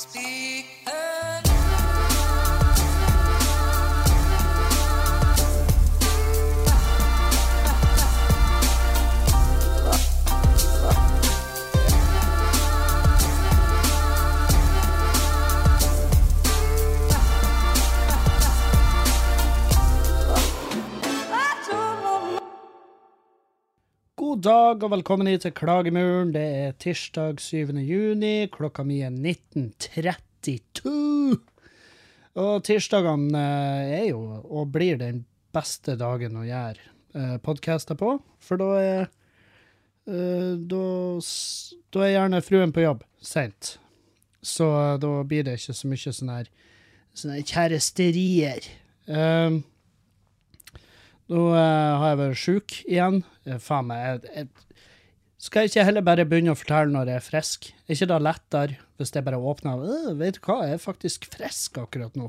Speak God dag og velkommen hit til Klagemuren. Det er tirsdag 7. juni. Klokka mi er 19.32. Og tirsdagene eh, er jo, og blir, den beste dagen å gjøre podkaster på. For da er eh, da, da er gjerne fruen på jobb seint. Så eh, da blir det ikke så mye sånne her sånne kjæresterier. Um, nå uh, har jeg vært sjuk igjen. Eh, faen meg, jeg, jeg skal jeg ikke heller bare begynne å fortelle når jeg er frisk? Er ikke det lettere hvis jeg bare åpner øh, Vet du hva, jeg er faktisk frisk akkurat nå.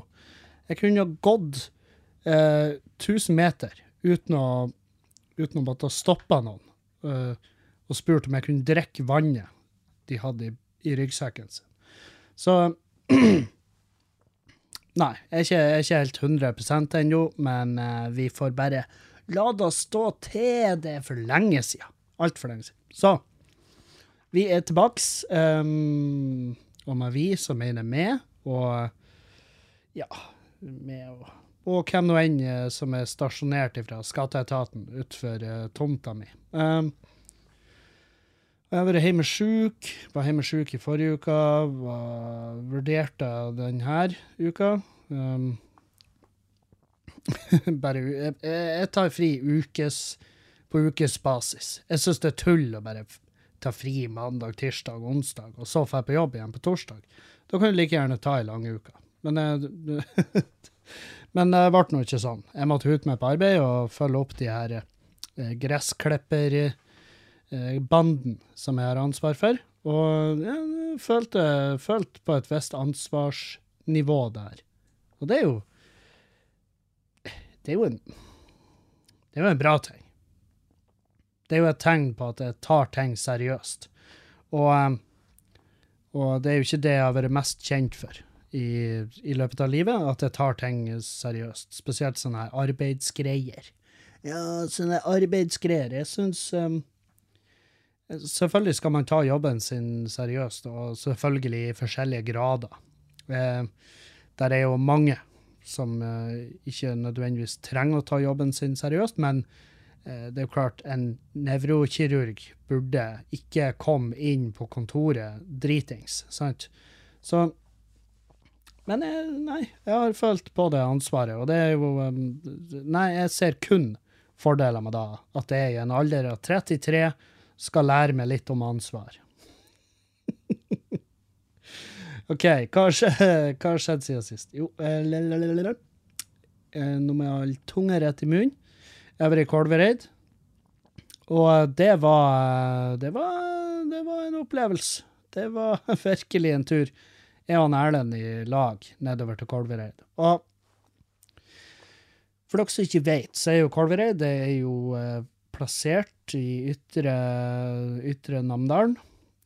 Jeg kunne jo gått uh, 1000 meter uten å, uten å måtte stoppe noen Uh, og spurt om jeg kunne drikke vannet de hadde i, i ryggsekken sin. Så Nei, jeg er ikke, jeg er ikke helt 100% ennå, men uh, vi får bare la det stå til det for lenge siden. Altfor lenge siden. Så, vi er tilbake. Um, og med vi, så mener med, og ja med og, og hvem nå enn eh, som er stasjonert fra skatteetaten utenfor uh, tomta mi. Um, jeg har vært hjemme sjuk. Var hjemme sjuk i forrige uke. Var, vurderte denne uka. Um, bare jeg, jeg tar fri ukes, på ukesbasis. Jeg syns det er tull å bare ta fri mandag, tirsdag, onsdag, og så dra på jobb igjen på torsdag. Da kan du like gjerne ta ei lang uke. Men, men det ble nå ikke sånn. Jeg måtte ut med på arbeid og følge opp de her gressklipper eh, banden som jeg har ansvar for. Og jeg følte, følte på et visst ansvarsnivå der. Og det er jo Det er jo en Det er jo en bra ting. Det er jo et tegn på at jeg tar ting seriøst. Og, eh, og det er jo ikke det jeg har vært mest kjent for i, i løpet av livet, at jeg tar ting seriøst. Spesielt sånne arbeidsgreier. Ja, sånne arbeidsgreier. Jeg syns um, Selvfølgelig skal man ta jobben sin seriøst, og selvfølgelig i forskjellige grader. Eh, der er jo mange som eh, ikke nødvendigvis trenger å ta jobben sin seriøst, men eh, det er jo klart, en nevrokirurg burde ikke komme inn på kontoret dritings, sant? Så Men jeg, nei, jeg har følt på det ansvaret, og det er jo um, Nei, jeg ser kun fordeler med det. At jeg i en alder av 33 skal lære meg litt om ansvar. OK, hva har skjedd siden sist? Jo, eh. Eh, nå må jeg ha litt tunge rett i munnen. Jeg var i Kolvereid, og det var, det var Det var en opplevelse. Det var virkelig en tur. Jeg og Erlend i lag nedover til Kolvereid. Og for dere som ikke vet, så er jo Kolvereid det er jo eh, plassert i ytre, ytre Namdalen.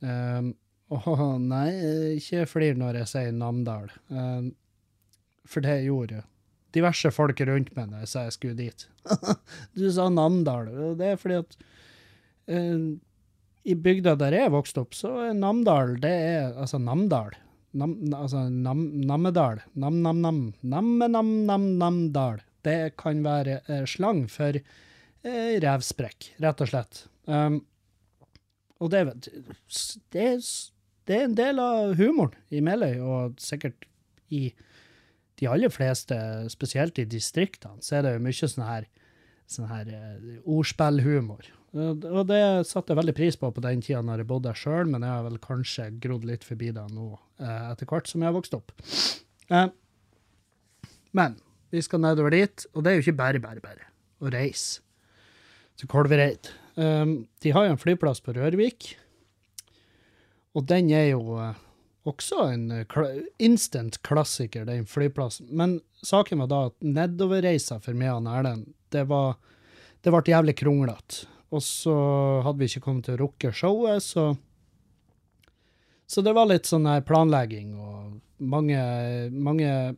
Um, Åh, nei, ikke flir når jeg sier Namdal. Um, for det gjorde diverse folk rundt meg da jeg sa jeg skulle dit. du sa Namdal. og Det er fordi at um, i bygda der jeg vokste opp, så er Namdal, det er altså Namdal. Nam, altså nam, Namedal. Nam-nam-nam. Namme-nam-nam-namdal. Det kan være eh, slang for eh, revsprekk, rett og slett. Um, og det, det, det er en del av humoren i Meløy, og sikkert i de aller fleste, spesielt i distriktene, så er det jo mye sånn her, sånn her uh, ordspillhumor. Og det satte jeg veldig pris på på den tida når jeg bodde der sjøl, men jeg har vel kanskje grodd litt forbi det nå uh, etter hvert som jeg har vokst opp. Eh, men vi skal nedover dit, og det er jo ikke bare bare bare å reise til Kolvereid. Um, de har jo en flyplass på Rørvik, og den er jo eh, også en eh, instant klassiker, den flyplassen. Men saken var da at nedoverreisa for meg og Erlend, det var det ble jævlig kronglete. Og så hadde vi ikke kommet til å rukke showet, så Så det var litt sånn her planlegging og mange, mange,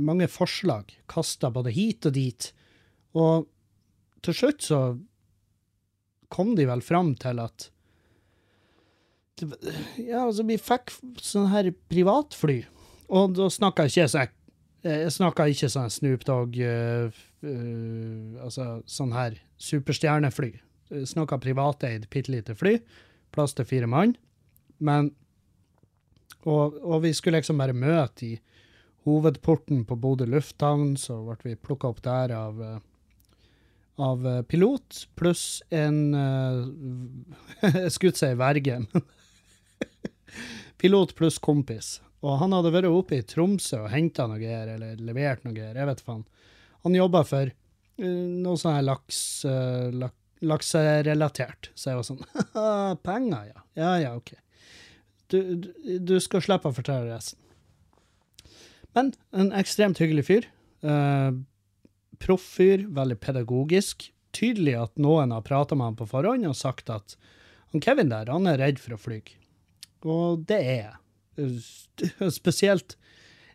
mange forslag kasta både hit og dit. Og til slutt så kom de vel fram til at Ja, altså, vi fikk sånn her privatfly. Og da snakka jeg ikke sånn Jeg snakka ikke sånn Snoop Dogg uh, uh, Altså sånn her superstjernefly. Jeg snakka privateid, bitte lite fly. Plass til fire mann. Men og, og, vi skulle liksom bare møte i hovedporten på Bodø lufthavn, så ble vi plukka opp der av, av pilot, pluss en Jeg skulle si verge, Pilot pluss kompis. Og han hadde vært oppe i Tromsø og henta noe her, eller levert noe her, jeg vet faen. Han jobba for uh, noe sånn her laks, lak, lakserelatert. Så jeg var sånn Penger, ja. Ja ja, OK. Du, du, du, skal slippe å fortelle resten. Men en ekstremt hyggelig fyr. Uh, Proff fyr, veldig pedagogisk. Tydelig at noen har prata med han på forhånd og sagt at han Kevin der, han er redd for å fly. Og det er jeg. Spesielt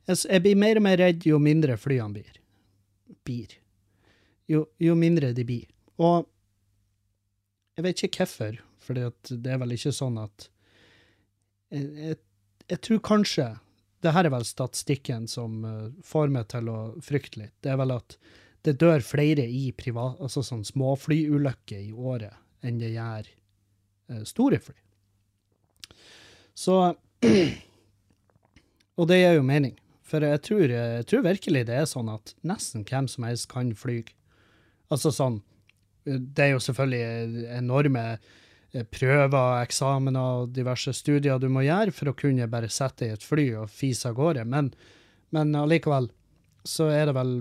Jeg blir mer og mer redd jo mindre flyene blir. Blir. Jo, jo mindre de blir. Og jeg vet ikke hvorfor, for det er vel ikke sånn at jeg, jeg, jeg, tror kanskje det her er vel statistikken som uh, får meg til å frykte litt. Det er vel at det dør flere i privat, altså sånn småflyulykker i året enn det gjør uh, store fly. Så Og det gir jo mening. For jeg tror, jeg tror, virkelig det er sånn at nesten hvem som helst kan fly. Altså sånn Det er jo selvfølgelig enorme eh, prøver, eksamener og diverse studier du må gjøre for å kunne bare sette i et fly og fise av gårde, men, men allikevel så er det vel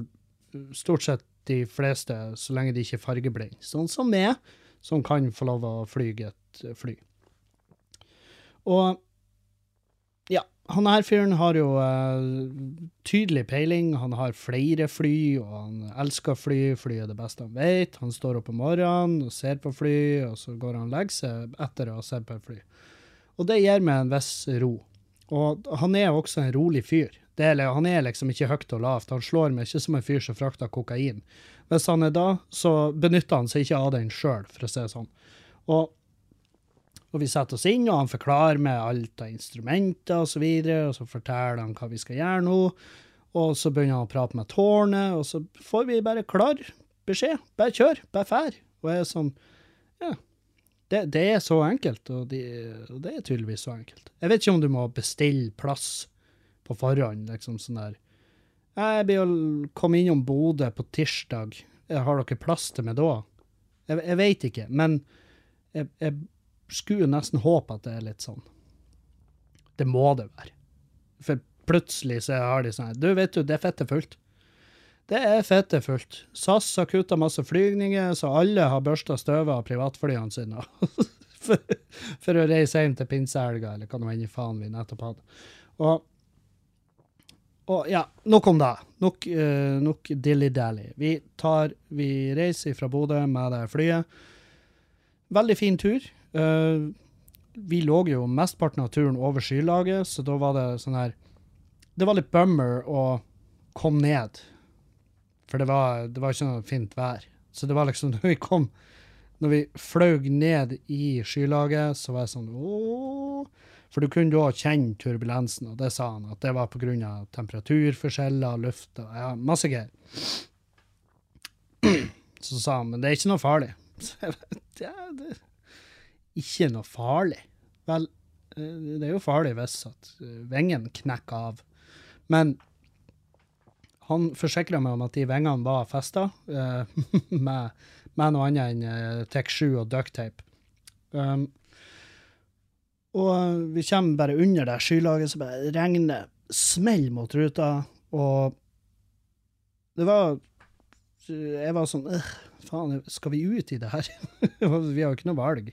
stort sett de fleste, så lenge de ikke er fargeblinde, sånn som meg, som kan få lov å fly et fly. Og ja, han her fyren har jo uh, tydelig peiling. Han har flere fly, og han elsker fly. Fly er det beste han vet. Han står opp om morgenen og ser på fly, og så går han og legger seg etter å ha sett på fly. Og det gir meg en viss ro. Og han er også en rolig fyr. Er, han er liksom ikke høyt og lavt. Han slår meg ikke som en fyr som frakter kokain. Hvis han er da, så benytter han seg ikke av den sjøl, for å si det sånn. Og og vi setter oss inn, og han forklarer med alt av instrumenter osv., og, så videre, og så forteller han hva vi skal gjøre nå. Og så begynner han å prate med tårnet, og så får vi bare klar beskjed. Bare kjør, bare fær. Og jeg er sånn Ja. Det, det er så enkelt, og, de, og, det er tydeligvis så enkelt. Jeg vet ikke om du må bestille plass på forhånd, liksom sånn der Jeg blir å komme innom Bodø på tirsdag. Har dere plass til meg da? Jeg, jeg vet ikke, men jeg, jeg skulle nesten håpe at det er litt sånn. Det må det være. For plutselig så har de sånn Du, vet du, det er fette fullt. Det er fette fullt. SAS har kutta masse flygninger, så alle har børsta støvet av privatflyene sine for, for, å reise hjem til pinsehelga, eller hva nå enn faen vi nettopp hadde. Og, og ja, nok om det. Nok, uh, nok dilly-dally. Vi, vi reiser fra Bodø med det flyet. Veldig fin tur. Uh, vi lå jo mesteparten av turen over skylaget, så da var det sånn her Det var litt bummer å komme ned, for det var, det var ikke noe fint vær. Så det var liksom Når vi kom Når vi fløy ned i skylaget, så var jeg sånn Åh. For du kunne da kjenne turbulensen, og det sa han, at det var pga. temperaturforskjeller, luft og ja, masse greier. Så sa han men det er ikke noe farlig. Så jeg vet, ja, det ikke noe farlig. Vel, eh, det er jo farlig hvis at eh, vingen knekker av. Men han forsikra meg om at de vingene var festa uh, med, med, noe annet enn uh, TEK7 og ducktape. Um, og vi kommer bare under det skylaget, så bare regner smell mot ruta, og det var Jeg var sånn Faen, skal vi ut i det her? vi har jo ikke noe valg.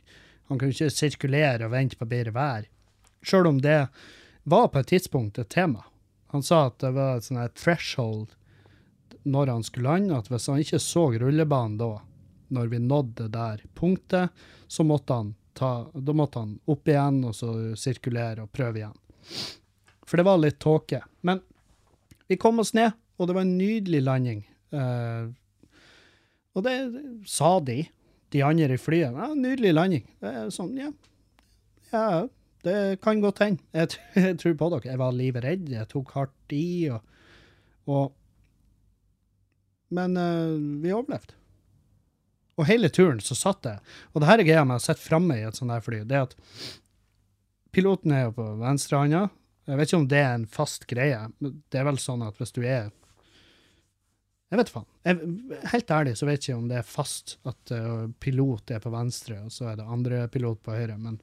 Han kan jo ikke sirkulere og vente på bedre vær. Sjøl om det var på et tidspunkt et tema. Han sa at det var et sånn threshold når han skulle lande, at hvis han ikke så rullebanen da, når vi nådde det der punktet, så måtte han ta, da måtte han opp igjen, og så sirkulere og prøve igjen. For det var litt tåke. Men vi kom oss ned, og det var en nydelig landing. Eh, og det sa de, de andre i flyet. Ja, nydelig landing. Det er sånn, ja. Ja, det kan godt hende. Jeg, jeg tror på dere. Jeg var livredd, jeg tok hardt i, og, og Men eh, vi overlevde. Og hele turen så satt jeg Og det her er greia med å sitte framme i et sånt her fly. Det er at piloten er jo på venstrehånda. Jeg vet ikke om det er en fast greie. men Det er vel sånn at hvis du er Jeg vet faen. Jeg, helt ærlig så vet jeg ikke om det er fast at uh, pilot er på venstre, og så er det andre pilot på høyre. Men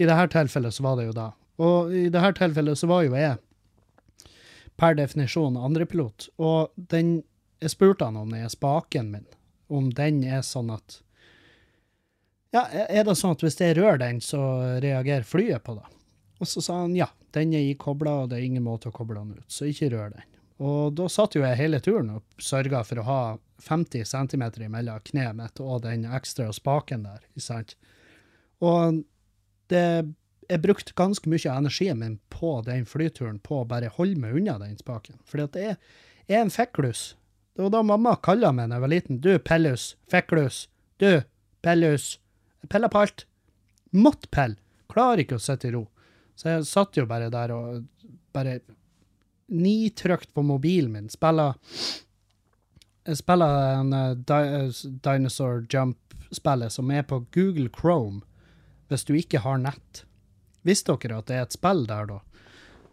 i dette tilfellet så var det jo da. Og i dette tilfellet så var jo jeg per definisjon andrepilot. Og den Jeg spurte han om den spaken min, om den er sånn at Ja, er det sånn at hvis jeg rører den, så reagerer flyet på det? Og så sa han ja, den er ikobla, og det er ingen måte å koble den ut, så ikke rør den. Og da satt jo jeg hele turen og sørga for å ha 50 cm mellom kneet mitt og den ekstra spaken der, ikke sant? Og det Jeg brukte ganske mye av energien min på den flyturen på å bare holde meg unna den spaken. Fordi at jeg er en fekklus. Det var da mamma kalla meg da jeg var liten. Du, Pellus. Fekklus. Du, Pellus. Jeg pella på alt. Måtte pelle. Klarer ikke å sitte i ro. Så jeg satt jo bare der og bare nitrykt på mobilen min. Spiller Jeg spiller en uh, di Dinosaur Jump-spillet som er på Google Chrome, hvis du ikke har nett. Visste dere at det er et spill der, da?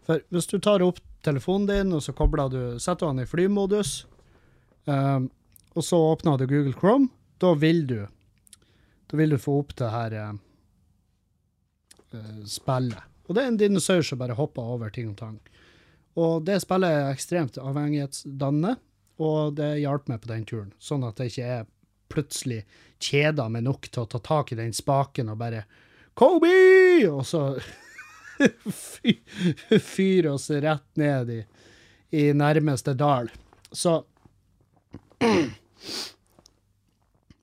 For hvis du tar opp telefonen din, og så kobler du, setter du den i flymodus, um, og så åpner du Google Chrome, da vil du da vil du få opp det her eh, spillet. Og det er en dinosaur som bare hopper over ting og tang. Og det spillet er ekstremt avhengighetsdannende, og det hjalp meg på den turen. Sånn at jeg ikke er plutselig kjeda meg nok til å ta tak i den spaken og bare Kobe! Og så fy, fyre oss rett ned i, i nærmeste dal. Så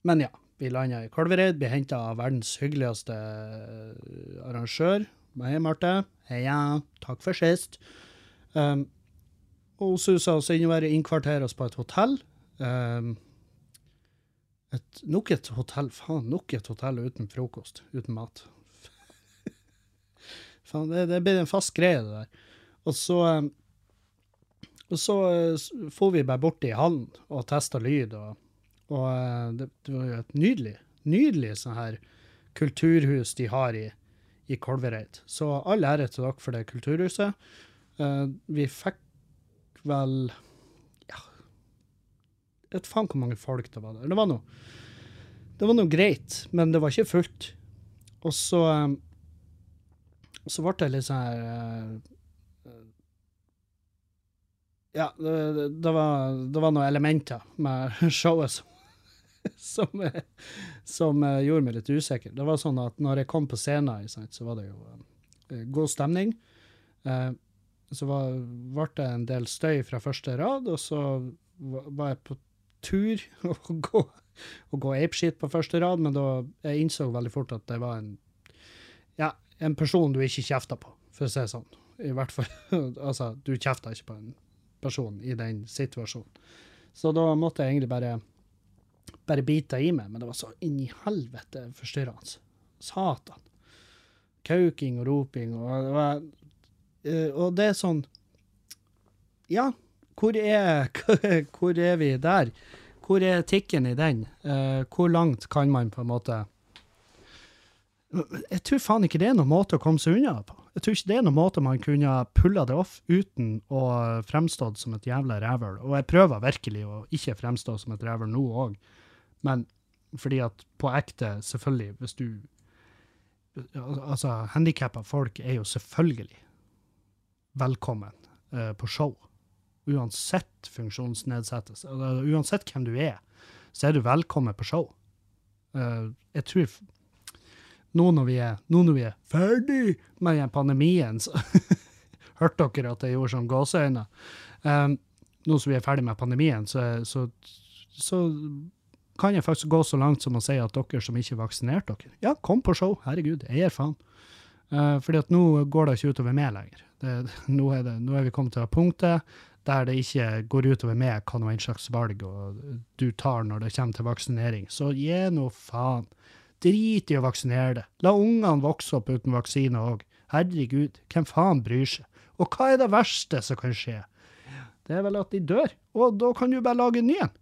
Men ja, vi landa i Kolvereid, ble henta av verdens hyggeligste eh, arrangør. Hei, Marte. Heia. Takk for sist. Um, og susa oss innover, innkvarterer oss på et hotell. Um, et, nok et hotell, faen, nok et hotell uten frokost, uten mat. faen, det, det blir en fast greie, det der. Og så um, og så uh, vi bare bort i hallen og testa lyd, og, og uh, det, det var jo et nydelig, nydelig sånn her kulturhus de har i, i Kolvereid. Så all ære til dere for det kulturhuset. Uh, vi fikk vel Ja, jeg vet faen hvor mange folk det var der. Det var noe, det var noe greit, men det var ikke fullt. Og så så ble det litt sånn her Ja, det, det, var, det var noen elementer med showet som, som, som eh, gjorde meg litt usikker. Det var sånn at når jeg kom på scenen, så var det jo eh, god stemning. Eh, så ble det en del støy fra første rad, og så var jeg på tur å gå, gå apeshit på første rad, men da jeg innså veldig fort at det var en, ja, en person du ikke kjefta på, for å si det sånn. I hvert fall, altså, du kjefta ikke på en person i den situasjonen. Så da måtte jeg egentlig bare, bare bite i meg, men det var så inn i helvete forstyrrende. Satan. Kauking og roping, og det var eh, Og det er sånn Ja, hvor er, hvor er vi der? Hvor er etikken i den? Eh, hvor langt kan man på en måte Jeg tror faen ikke det er noen måte å komme seg unna på. Jeg tror ikke det er noen måte man kunne pulla det off uten å fremstå som et jævla rævøl. Og jeg prøver virkelig å ikke fremstå som et rævøl nå òg, men fordi at på ekte, selvfølgelig, hvis du Altså, handikappa folk er jo selvfølgelig velkommen uh, på show. Uansett funksjonsnedsettelse. Uh, uansett hvem du er, så er du velkommen på show. Uh, jeg tror nå når vi er, nå når vi er ferdig med den pandemien, så hørte dere at jeg gjorde sånn gåseøyne. Um, nå som vi er ferdig med pandemien, så, så, så kan jeg faktisk gå så langt som å si at dere som ikke vaksinerte vaksinert dere, ja, kom på show. Herregud, jeg gir faen. Uh, fordi at nå går det ikke utover meg lenger. Det, nå, er det, nå er vi kommet til det punktet der det ikke går utover meg hva noe slags valg og du tar når det kommer til vaksinering. Så gi nå faen. Drit i å vaksinere det. La ungene vokse opp uten vaksine òg. Herregud, hvem faen bryr seg? Og hva er det verste som kan skje? Det er vel at de dør, og da kan du bare lage en ny en.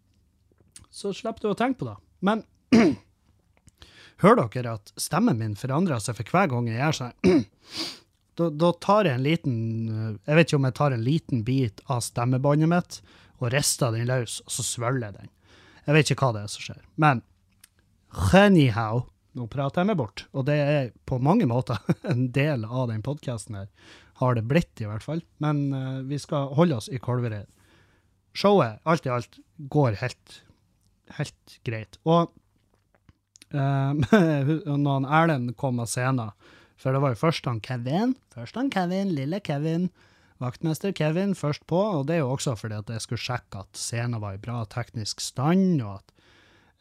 Så slipper du å tenke på det. Men hører dere at stemmen min forandrer seg for hver gang jeg gjør sånn? Da, da, tar jeg en liten Jeg vet ikke om jeg tar en liten bit av stemmebåndet mitt og rister den løs, og så svølger jeg den. Jeg vet ikke hva det er som skjer. Men anyhow, nå prater jeg meg bort, og det er på mange måter en del av den podkasten her. Har det blitt, i hvert fall. Men uh, vi skal holde oss i Kolvereid. Showet, alt i alt, går helt, helt greit. Og uh, når Erlend kom av scenen for det var jo først han Kevin, først han Kevin, lille Kevin, vaktmester Kevin først på, og det er jo også fordi at jeg skulle sjekke at scenen var i bra teknisk stand, og at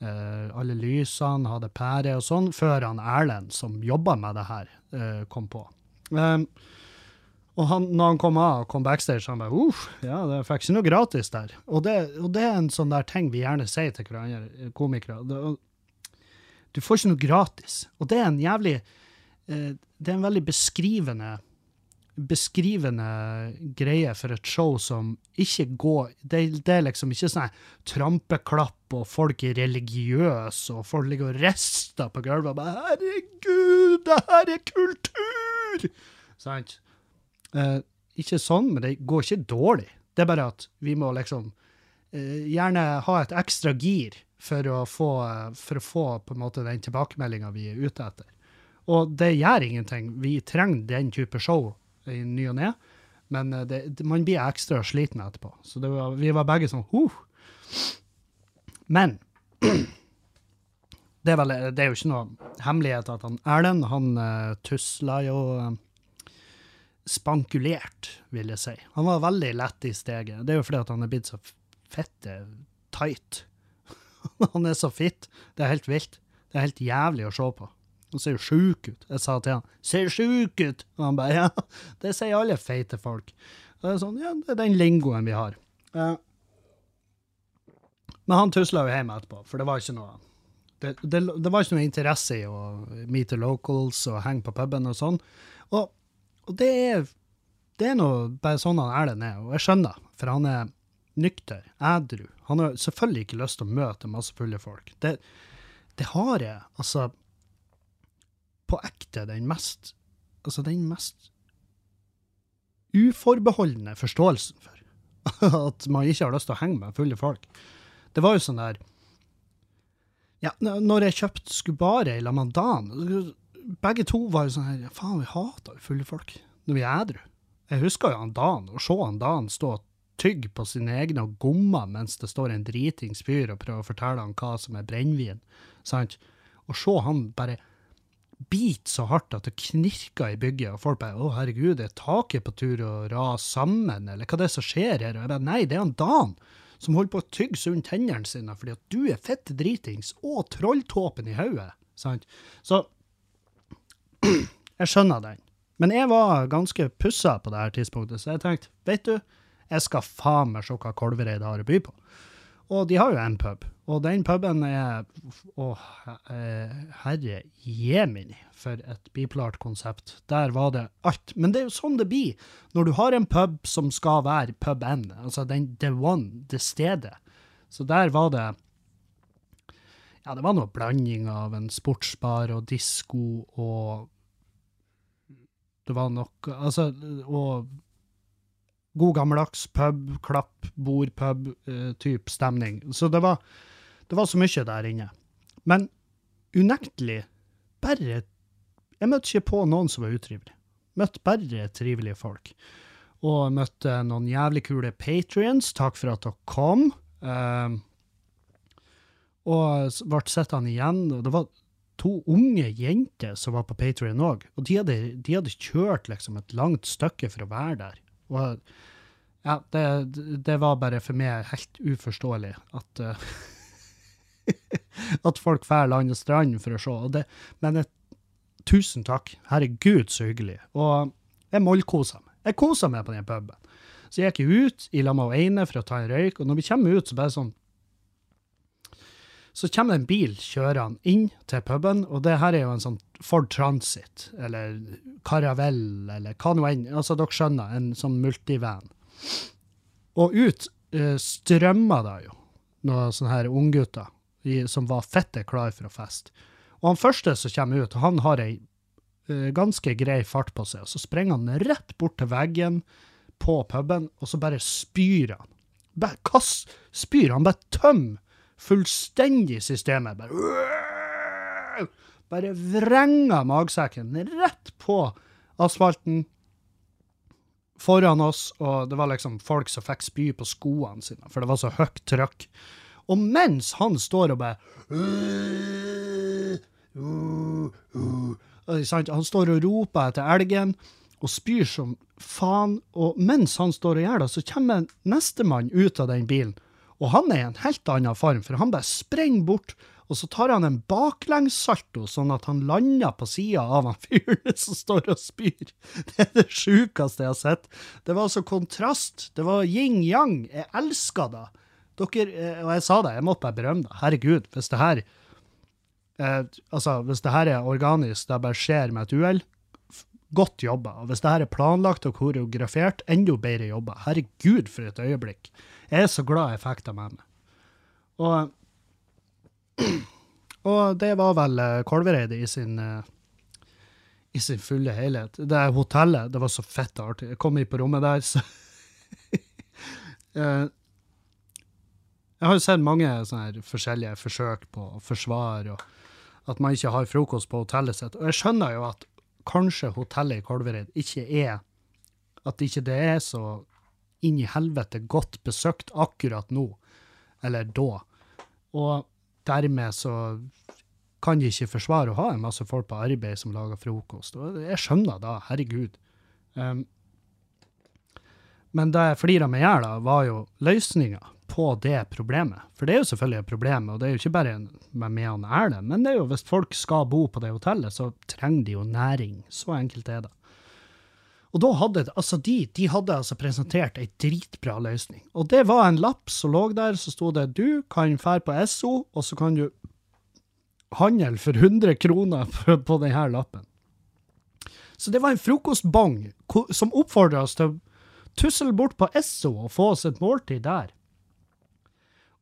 alle lysene hadde pære og sånn, før han Erlend, som jobba med det her, uh, kom på. Um, og han, når han kom av og kom backstage, han bare uff, ja, det fikk ikke noe gratis der. Og det, og det, er en sånn der ting vi gjerne sier til hverandre, komikere. Det, du får ikke noe gratis. Og det er en jævlig Eh, det er en veldig beskrivende beskrivende greie for et show som ikke går Det, det er liksom ikke sånn trampeklapp, og folk er religiøse, og folk ligger og rister på gulvet og bare 'Herregud, det her er kultur!' Sant? Eh, ikke sånn, men det går ikke dårlig. Det er bare at vi må liksom eh, gjerne ha et ekstra gir for å få, for å få på en måte den tilbakemeldinga vi er ute etter. Og det gjør ingenting. Vi trenger den type show i ny og ne, men eh, det, man blir ekstra sliten etterpå. Så var, vi var begge sånn huh. Men det er, vel, det er jo ikke noe hemmelighet at han Erlend han uh, tusla jo uh, spankulert, vil jeg si. Han var veldig lett i steget. Det er jo fordi at han er blitt så fette tight. han er så fit. Det er helt vilt. Det er helt jævlig å se på. Han ser jo sjuk ut. Jeg sa til han 'ser sjuk ut', og han bare 'ja, det sier alle feite folk'. Det er sånn, ja, det er den lingoen vi har. Uh, men han tusla jo hjem etterpå, for det var ikke noe det, det, det, var ikke noe interesse i å meet the locals og henge på puben og sånn. Og, og det er det er nå bare sånn han Erlend er, og jeg skjønner, for han er nykter, ædru. Han har selvfølgelig ikke lyst til å møte masse fulle folk. Det, det har jeg. Altså, på ekte den mest Altså den mest uforbeholdne forståelsen for at man ikke har lyst til å henge med fulle folk. Det var jo sånn der Ja, når jeg kjøpte Skubare i Lamadan, begge to var jo sånn her Faen, vi hater fulle folk når vi er edru. Jeg husker jo han Dan, å se han Dan stå og tygge på sine egne gommer mens det står en dritings fyr og prøver å fortelle han hva som er brennevin. Sant? Å se han bare bit så hardt at det knirker i bygget, og folk bare 'Å, herregud, er taket på tur å rase sammen', eller hva det er som skjer her? Og jeg bare 'Nei, det er han Dan som holder på å tygge seg rundt tennene sine fordi at du er fett dritings og trolltåpen i hodet'. Så jeg skjønner den. Men jeg var ganske pussa på det her tidspunktet, så jeg tenkte, vet du, jeg skal faen meg se hva Kolvereid har å by på. Og de har jo en pub, og den puben er Å, herre jemini, for et bipolart konsept. Der var det alt. Men det er jo sånn det blir når du har en pub som skal være pub N, altså den the one, det stedet. Så der var det Ja, det var noe blanding av en sportsbar og disko og Det var nok Altså, og god gammeldags pub, klapp, bord, pub, uh, type stemning. Så det var, det var så mye der inne. Men unektelig bare Jeg møtte ikke på noen som var utrivelig. Møtte bare trivelige folk. Og møtte noen jævlig kule patrions. Takk for at dere kom. Uh, og ble sittende igjen. Og det var to unge jenter som var på Patrion òg. Og de hadde, de hadde, kjørt liksom et langt stykke for å være der. Og ja, det, det, var bare for meg helt uforståelig at uh, at folk drar land og strand for å se. Og det, men et, tusen takk. Herregud, så hyggelig. Og jeg mollkosa meg. Jeg kosa meg på den puben. Så jeg gikk ut i lag med ene for å ta en røyk, og når vi kommer ut, så bare sånn Så kommer det en bil kjørende inn til puben, og det her er jo en sånn Ford Transit, eller Caravelle, eller hva nå enn. Altså, dere skjønner, en sånn multivan. Og ut uh, strømma det jo noen sånne her unggutter som var fette klar for å feste. Og han første som kommer ut, han har ei eh, ganske grei fart på seg, og så sprenger han rett bort til veggen på puben, og så bare spyr han. Bare kast, spyr, han bare tømmer fullstendig systemet. Bare, bare vrenger magsekken rett på asfalten foran oss, og det var liksom folk som fikk spy på skoene sine, for det var så høyt trykk. Og mens han står og bare. Han står og roper etter elgen og spyr som faen. Og mens han står og gjør det, så kommer nestemann ut av den bilen. Og han er i en helt annen form, for han bare sprenger bort, og så tar han en baklengssalto, sånn at han lander på sida av han fyren som står og spyr. Det er det sjukeste jeg har sett. Det var så kontrast. Det var yin-yang. Jeg elska det. Dere, eh, og jeg sa det, jeg måtte bare berømme det. Herregud, hvis det her eh, altså, hvis det her er organisk, det bare skjer med et uhell, godt jobba. Og hvis det her er planlagt og koreografert, enda bedre jobba. Herregud, for et øyeblikk. Jeg er så glad jeg fikk det med meg. Og, og det var vel Kolvereidet i sin eh, i sin fulle helhet. Det er hotellet, det var så fett artig. Jeg kom inn på rommet der, så Eh, Jeg har jo sett mange sånne forskjellige forsøk på å forsvare og at man ikke har frokost på hotellet sitt. Og jeg skjønner jo at kanskje hotellet i Kolvereid ikke er At ikke det er så inn i helvete godt besøkt akkurat nå, eller da. Og dermed så kan de ikke forsvare å ha en masse folk på arbeid som lager frokost. Og jeg skjønner da, herregud. Um, men det jeg flira meg i hjel av, var jo løsninga på det problemet. For det er jo selvfølgelig et problem, og det er jo ikke bare med meg og Erlend, men det er jo hvis folk skal bo på det hotellet, så trenger de jo næring. Så enkelt er det. Og da hadde altså de, de hadde altså presentert ei dritbra løsning. Og det var en lapp som lå der, så sto det du kan fære på SO, og så kan du handle for 100 kroner på, på denne lappen. Så det var en frokostbong som oppfordra oss til å tussle bort på Esso og få oss et måltid der.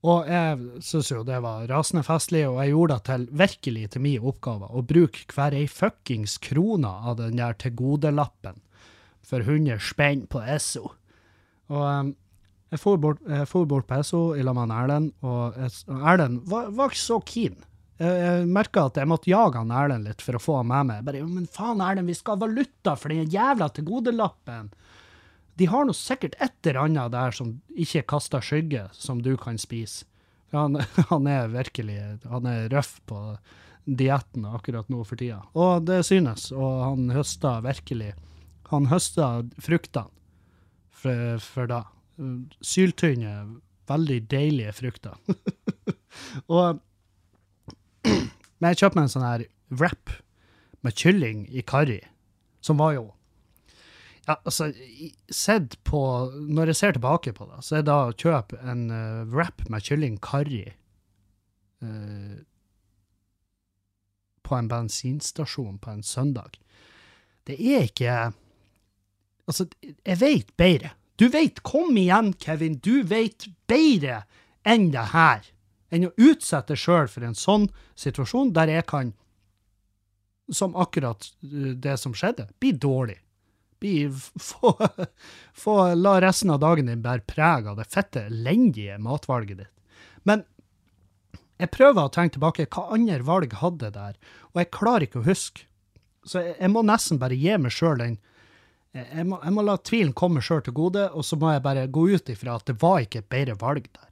Og jeg syns jo det var rasende festlig, og jeg gjorde det til virkelig til min oppgave å bruke hver ei fuckings krone av den der tilgodelappen for 100 spenn på Esso. Og um, jeg for bort, jeg for bort på Esso i lag med Erlend, og Erlend var, var ikke så keen. Jeg, jeg merka at jeg måtte jage han Erlend litt for å få han med meg. Bare, men faen, Erlend, vi skal ha valuta for den jævla tilgodelappen. De har nå sikkert et eller annet der som ikke kaster skygge, som du kan spise. Han, han er virkelig han er røff på dietten akkurat nå for tida. Og det synes, og han høster virkelig Han høster fruktene for, for da. Syltynne, veldig deilige frukter. og jeg kjøpte meg en sånn her wrap med kylling i karri, som var jo ja, altså, sett på Når jeg ser tilbake på det, så er det å kjøpe en uh, wrap med kylling karri uh, på en bensinstasjon på en søndag Det er ikke Altså, jeg vet bedre. Du vet, kom igjen, Kevin, du vet bedre enn det her. Enn å utsette deg sjøl for en sånn situasjon der jeg kan, som akkurat eh, det som skjedde, bli dårlig bli, få, få, la resten av dagen din bære preg av det fette, elendige matvalget ditt. Men jeg prøver å tenke tilbake, hva andre valg hadde der? Og jeg klarer ikke å huske. Så jeg, jeg må nesten bare gi meg sjøl den jeg, jeg, må, jeg må la tvilen komme sjøl til gode, og så må jeg bare gå ut ifra at det var ikke et bedre valg der.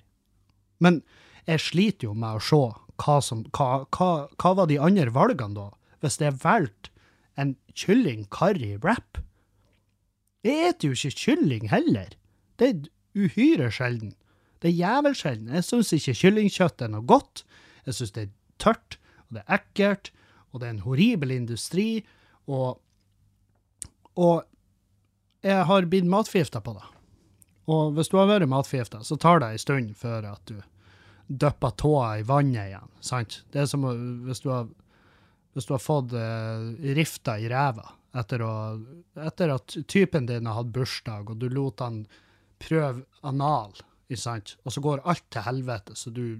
Men jeg sliter jo med å se hva som Hva, hva, hva var de andre valgene da? Hvis jeg valgte en kylling curry wrap? Jeg eter jo ikke kylling heller. Det er uhyre sjelden. Det er jævelsjelden. Jeg syns ikke kyllingkjøtt er noe godt. Jeg syns det er tørt, og det er ekkelt, og det er en horribel industri, og, og jeg har blitt matforgifta på det. Og hvis du har vært matforgifta, så tar det en stund før at du dypper tåa i vannet igjen. sant? Det er som hvis du har, hvis du har fått eh, rifta i ræva etter, å, etter at typen din har hatt bursdag, og du lot han prøve anal, sant? og så går alt til helvete, så du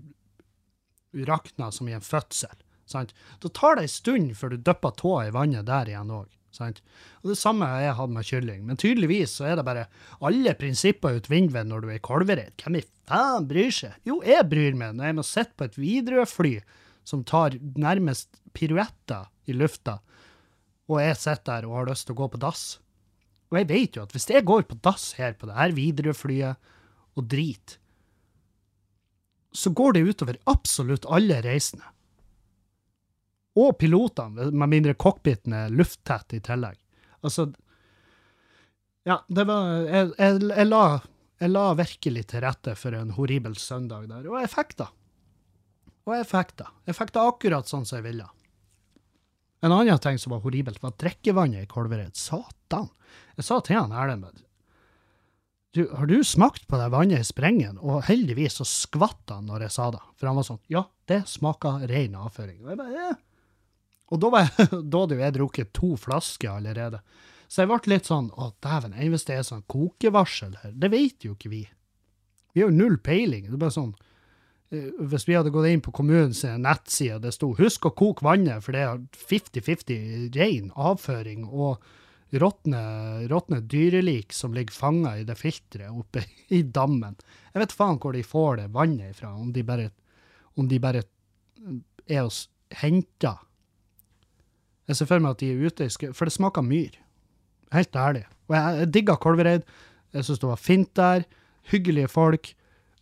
rakner som i en fødsel. Sant? Da tar det en stund før du dypper tåa i vannet der igjen òg. Og det samme har jeg hatt med kylling. Men tydeligvis så er det bare alle prinsipper ut vinduet når du er i. Hvem i faen bryr seg? Jo, jeg bryr meg når jeg må sitte på et Widerøe-fly som tar nærmest piruetter i lufta, og jeg sitter der og har lyst til å gå på dass. Og jeg vet jo at hvis jeg går på dass her på det her Widerøe-flyet og driter, så går det utover absolutt alle reisende. Og pilotene, med mindre cockpiten er lufttett i tillegg. Altså Ja, det var Jeg, jeg, jeg, la, jeg la virkelig til rette for en horribel søndag der, og jeg fikk det. Og jeg fikk det. Jeg fikk det akkurat sånn som jeg ville. En annen ting som var horribelt, var drikkevannet i Kolvereid. Satan! Jeg sa til han Erlend du, har du smakt på det vannet i sprengen? Og heldigvis så skvatt han når jeg sa det. For han var sånn, ja, det smaker ren avføring. Og jeg bare, ja. Og da, var jeg, da hadde jeg drukket to flasker allerede. Så jeg ble litt sånn, å dæven, enn hvis det er sånn kokevarsel her? Det vet jo ikke vi. Vi har jo null peiling. Det er bare sånn, eh, hvis vi hadde gått inn på kommunens nettside, det sto, husk å koke vannet, for det er 50-50 ren avføring, og råtne dyrelik som ligger fanga i det filteret oppe i dammen. Jeg vet faen hvor de får det vannet ifra, om de bare, om de bare er hos henta. Jeg ser for meg at de er ute i skau, for det smaker myr. Helt ærlig. Og jeg, jeg digga Kolvereid. Jeg syns det var fint der. Hyggelige folk.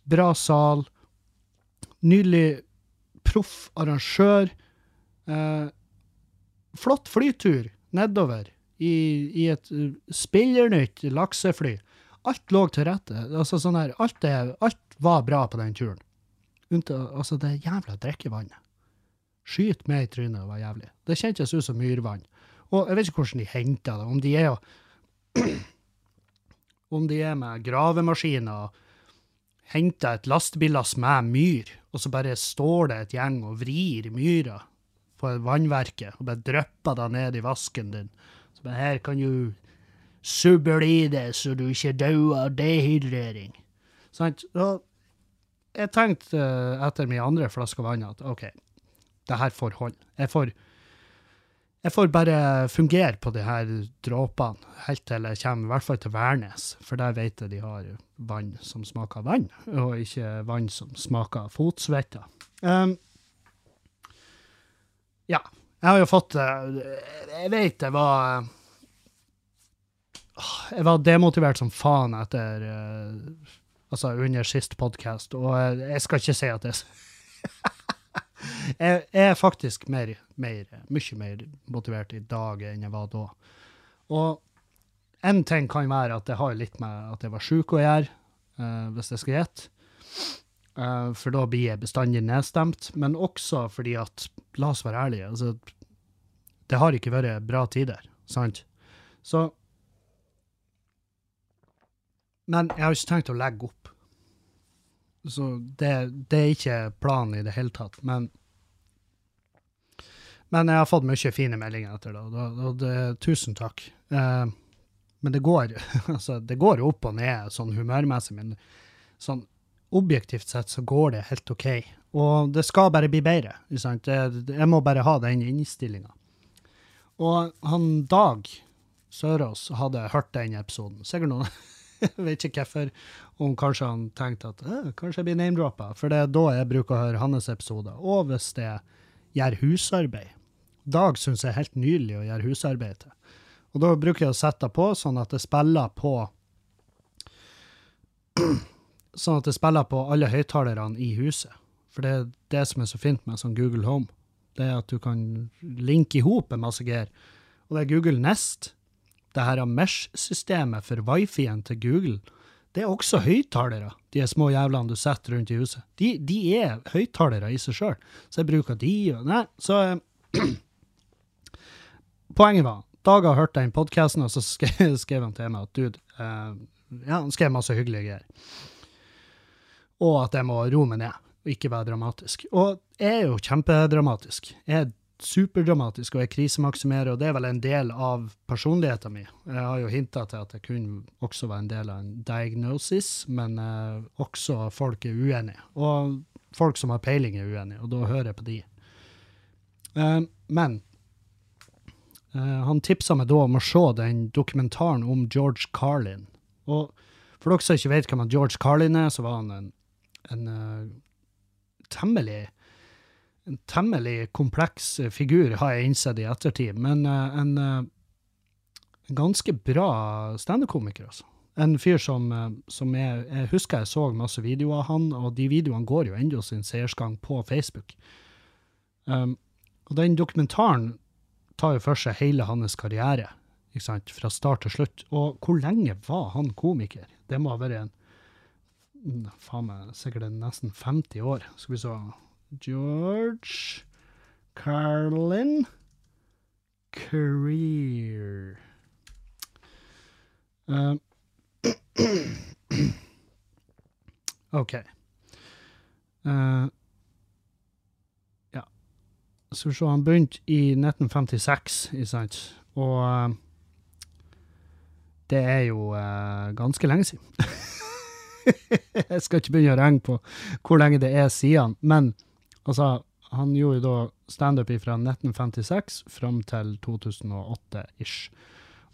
Bra sal. Nydelig proff arrangør. Eh, flott flytur nedover i, i et uh, spillernytt laksefly. Alt lå til rette. Altså sånn her, alt, det, alt var bra på den turen. Unnta, altså det jævla drikkevannet. Skyt meg i trynet, det var jævlig. Det kjentes ut som myrvann. Og jeg vet ikke hvordan de henter det. Om de er Om de er med gravemaskiner og henter et lastebillass med myr, og så bare står det et gjeng og vrir myra på vannverket og bare drypper det ned i vasken din. Så bare her kan du sublide så du ikke dør av dehydrering. Sant? Jeg tenkte eh, etter min andre flaske vann at OK, det her får hold. Jeg får, jeg får bare fungere på de her dråpene helt til jeg kommer, i hvert fall til Værnes, for der vet jeg de har vann som smaker vann, og ikke vann som smaker fotsvette. Um, ja, jeg har jo fått eh, Jeg vet jeg var Jeg var demotivert som faen etter eh, Altså under sist podkast, og jeg, skal ikke si at jeg, jeg er faktisk mer, mer, mye mer motivert i dag enn jeg var da. Og en ting kan være at det har litt med at jeg var sjuk å gjøre, uh, hvis jeg skal gjette. Uh, for da blir jeg bestandig nedstemt. Men også fordi at, la oss være ærlige, altså, det har ikke vært bra tider, sant? Så Men jeg har ikke tenkt å legge opp. Så det, det er ikke planen i det hele tatt. Men men jeg har fått mye fine meldinger etter det, og det, tusen takk. Eh, men det går, altså, det går opp og ned sånn humørmessig, men sånn objektivt sett så går det helt OK. Og det skal bare bli bedre. jeg må bare ha den innstillinga. Og han Dag Sørås hadde hørt den episoden. Sikkert noen vet ikke hvorfor. Om kanskje han tenkte at kanskje jeg blir name-droppa. For det er da jeg bruker å høre hans episoder. Og hvis det gjør husarbeid. Dag syns jeg er helt nydelig å gjøre husarbeid til. Og da bruker jeg å sette på sånn at det spiller på Sånn at det spiller på alle høyttalerne i huset. For det er det som er så fint med sånn Google Home. Det er at du kan linke i hop en masse greier. Og det er Google Nest. Det her Mesh-systemet for wifien til Google, det er også høyttalere, de små jævlene du setter rundt i huset. De, de er høyttalere i seg sjøl, så jeg bruker de og Nei, så eh, Poenget var Dag har hørt den podkasten, og så skrev, skrev, han til meg at dude uh, Ja, han skrev masse hyggelige greier. Og at jeg må roe meg ned og ikke være dramatisk. Og jeg er jo kjempedramatisk. Jeg er superdramatisk og jeg krisemaksimerer, og det er vel en del av personligheten min. Jeg har jo hinta til at det kunne også være en del av en diagnosis, men eh, også folk er uenige. Og folk som har peiling, er uenige, og da hører jeg på de. Eh, men eh, han tipsa meg da om å se den dokumentaren om George Carlin. Og for dere som ikke vet hvem George Carlin er, så var han en, en uh, temmelig en temmelig kompleks eh, figur, har jeg innsett i ettertid. Men uh, en, uh, en, ganske bra standup-komiker, altså. En fyr som, uh, som jeg, jeg, husker jeg så masse videoer av han, og de videoene går jo ennå sin seiersgang på Facebook. Um, og den dokumentaren tar jo for seg hele hans karriere, ikke sant, fra start til slutt. Og hvor lenge var han komiker? Det må ha vært en faen meg, sikkert nesten 50 år. Skal vi se George Carlin Career. Uh, OK. Uh, ja. Så vi se, han begynte i 1956, ikke sant? Og uh, det er jo uh, ganske lenge siden. jeg skal ikke begynne å regne på hvor lenge det er siden, men Altså, han gjorde da standup fra 1956 fram til 2008-ish.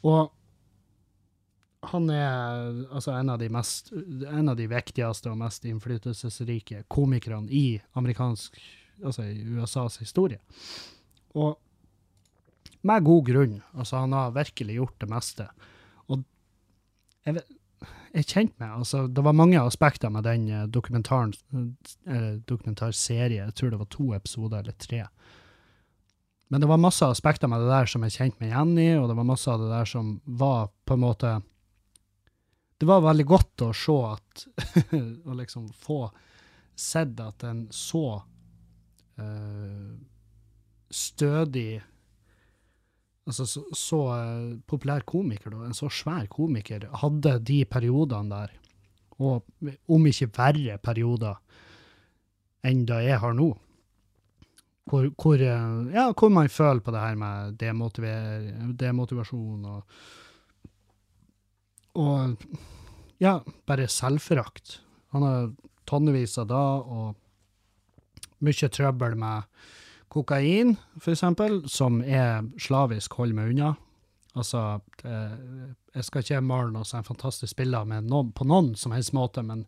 Og han er altså en av de mest, en av de viktigste og mest innflytelsesrike komikerne i amerikansk, altså i USAs historie. Og med god grunn. Altså, han har virkelig gjort det meste. Og jeg vet, er kjent med. Altså, det var mange aspekter med den eh, dokumentaren, eller dokumentarserien. dokumentarserie. Jeg tror det var to episoder eller tre. Men det var masse aspekter med det der som jeg kjente meg igjen i, og det var masse av det der som var på en måte Det var veldig godt å se at Å liksom få sett at en så uh, stødig altså så, så uh, populær komiker, da, en så svær komiker, hadde de periodene der, og om ikke verre perioder enn det jeg har nå. Hvor, hvor, uh, ja, hvor man føler på det her med demotivasjon og Og ja, bare selvforakt. Han har tonnevis av da, og mye trøbbel med Kokain, eksempel, som er slavisk, hold meg unna. Altså, eh, jeg skal ikke male noe sånn fantastisk bilde noen, på noen som helst måte, men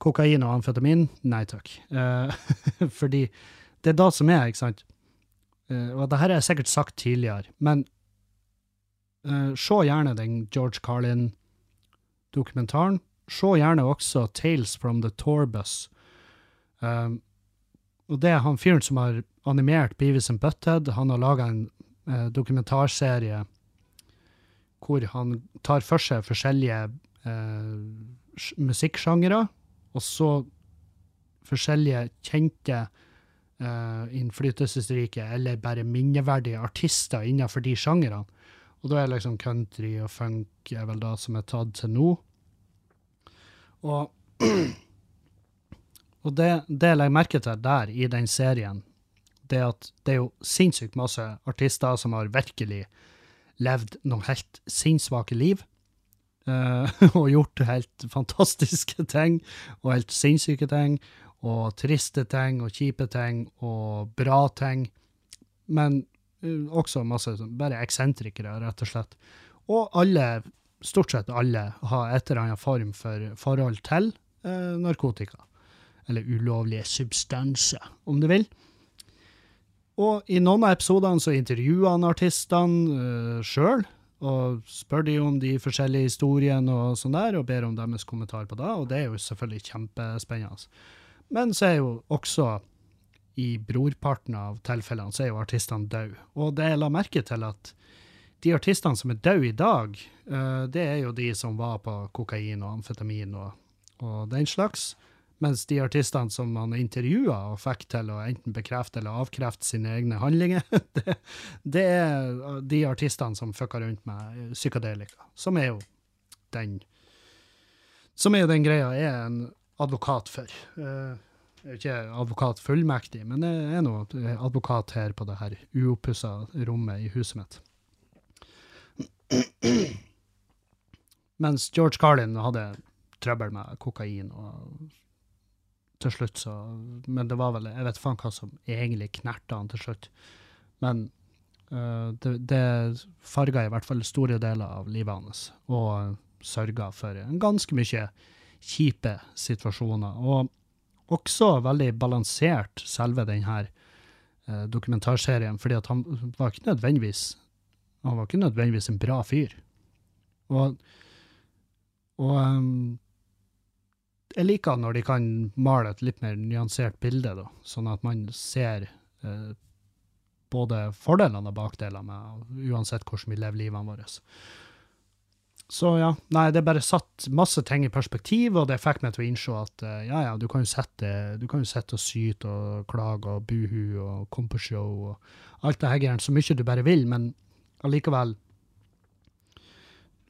kokain og amfetamin, nei takk. Eh, fordi det er det som er, ikke sant? Eh, og det her har jeg sikkert sagt tidligere, men uh, se gjerne den George Carlin-dokumentaren. Se gjerne også Tales from the Torbus. Um, og det er han fyren som har animert Beavis and Butthead. Han har laga en eh, dokumentarserie hvor han tar for seg forskjellige eh, musikksjangere, og så forskjellige kjente, eh, innflytelsesrike eller bare minneverdige artister innenfor de sjangerne. Og da er liksom country og funk er vel da som er tatt til nå. Og Og det, det jeg legger merke til der, i den serien, det er at det er jo sinnssykt masse artister som har virkelig levd noen helt sinnssvake liv. Uh, og gjort helt fantastiske ting, og helt sinnssyke ting, og triste ting, og kjipe ting, og bra ting. Men uh, også masse bare eksentrikere, rett og slett. Og alle, stort sett alle, har et eller annet form for forhold til uh, narkotika eller ulovlige substanser, om du vil. Og i noen av episodene så intervjuer han artistene uh, sjøl, og spør de om de forskjellige historiene og sånn der, og ber om deres kommentar på det, og det er jo selvfølgelig kjempespennende. Men så er jo også i brorparten av tilfellene så er jo artistene døde. Og det jeg la merke til, at de artistene som er døde i dag, eh, det er jo de som var på kokain og amfetamin og, og den slags. Mens de artistene som han intervjua og fikk til å enten bekrefte eller avkrefte sine egne handlinger, det, det er de artistene som fucka rundt med psykadelika, som er jo den Som er jo den greia jeg er en advokat for. Eh, Jeg er ikke advokat fullmektig, men jeg er nå advokat her på det her uoppussa rommet i huset mitt. Mens George Carlin hadde trøbbel med kokain, og til slutt så Men det var vel Jeg vet faen hva som egentlig knerta han til slutt. Men uh, det, det farga i hvert fall store deler av livet hans, og sørga for ganske mye kjipe situasjoner. Og også veldig balansert, selve den her eh, dokumentarserien, fordi at han var ikke nødvendigvis han var ikke nødvendigvis en bra fyr. Og, og ehm, jeg liker når de kan male et litt mer nyansert bilde, da, sånn at man ser eh, både fordelene og bakdelene med uansett hvordan vi lever livene våre. Så ja, nei, det bare satt masse ting i perspektiv, og det fikk meg til å innse at eh, ja, ja, du kan jo sette, du kan jo sitte og syte og klage og buhu og komme på show og alt det her så mye du bare vil, men allikevel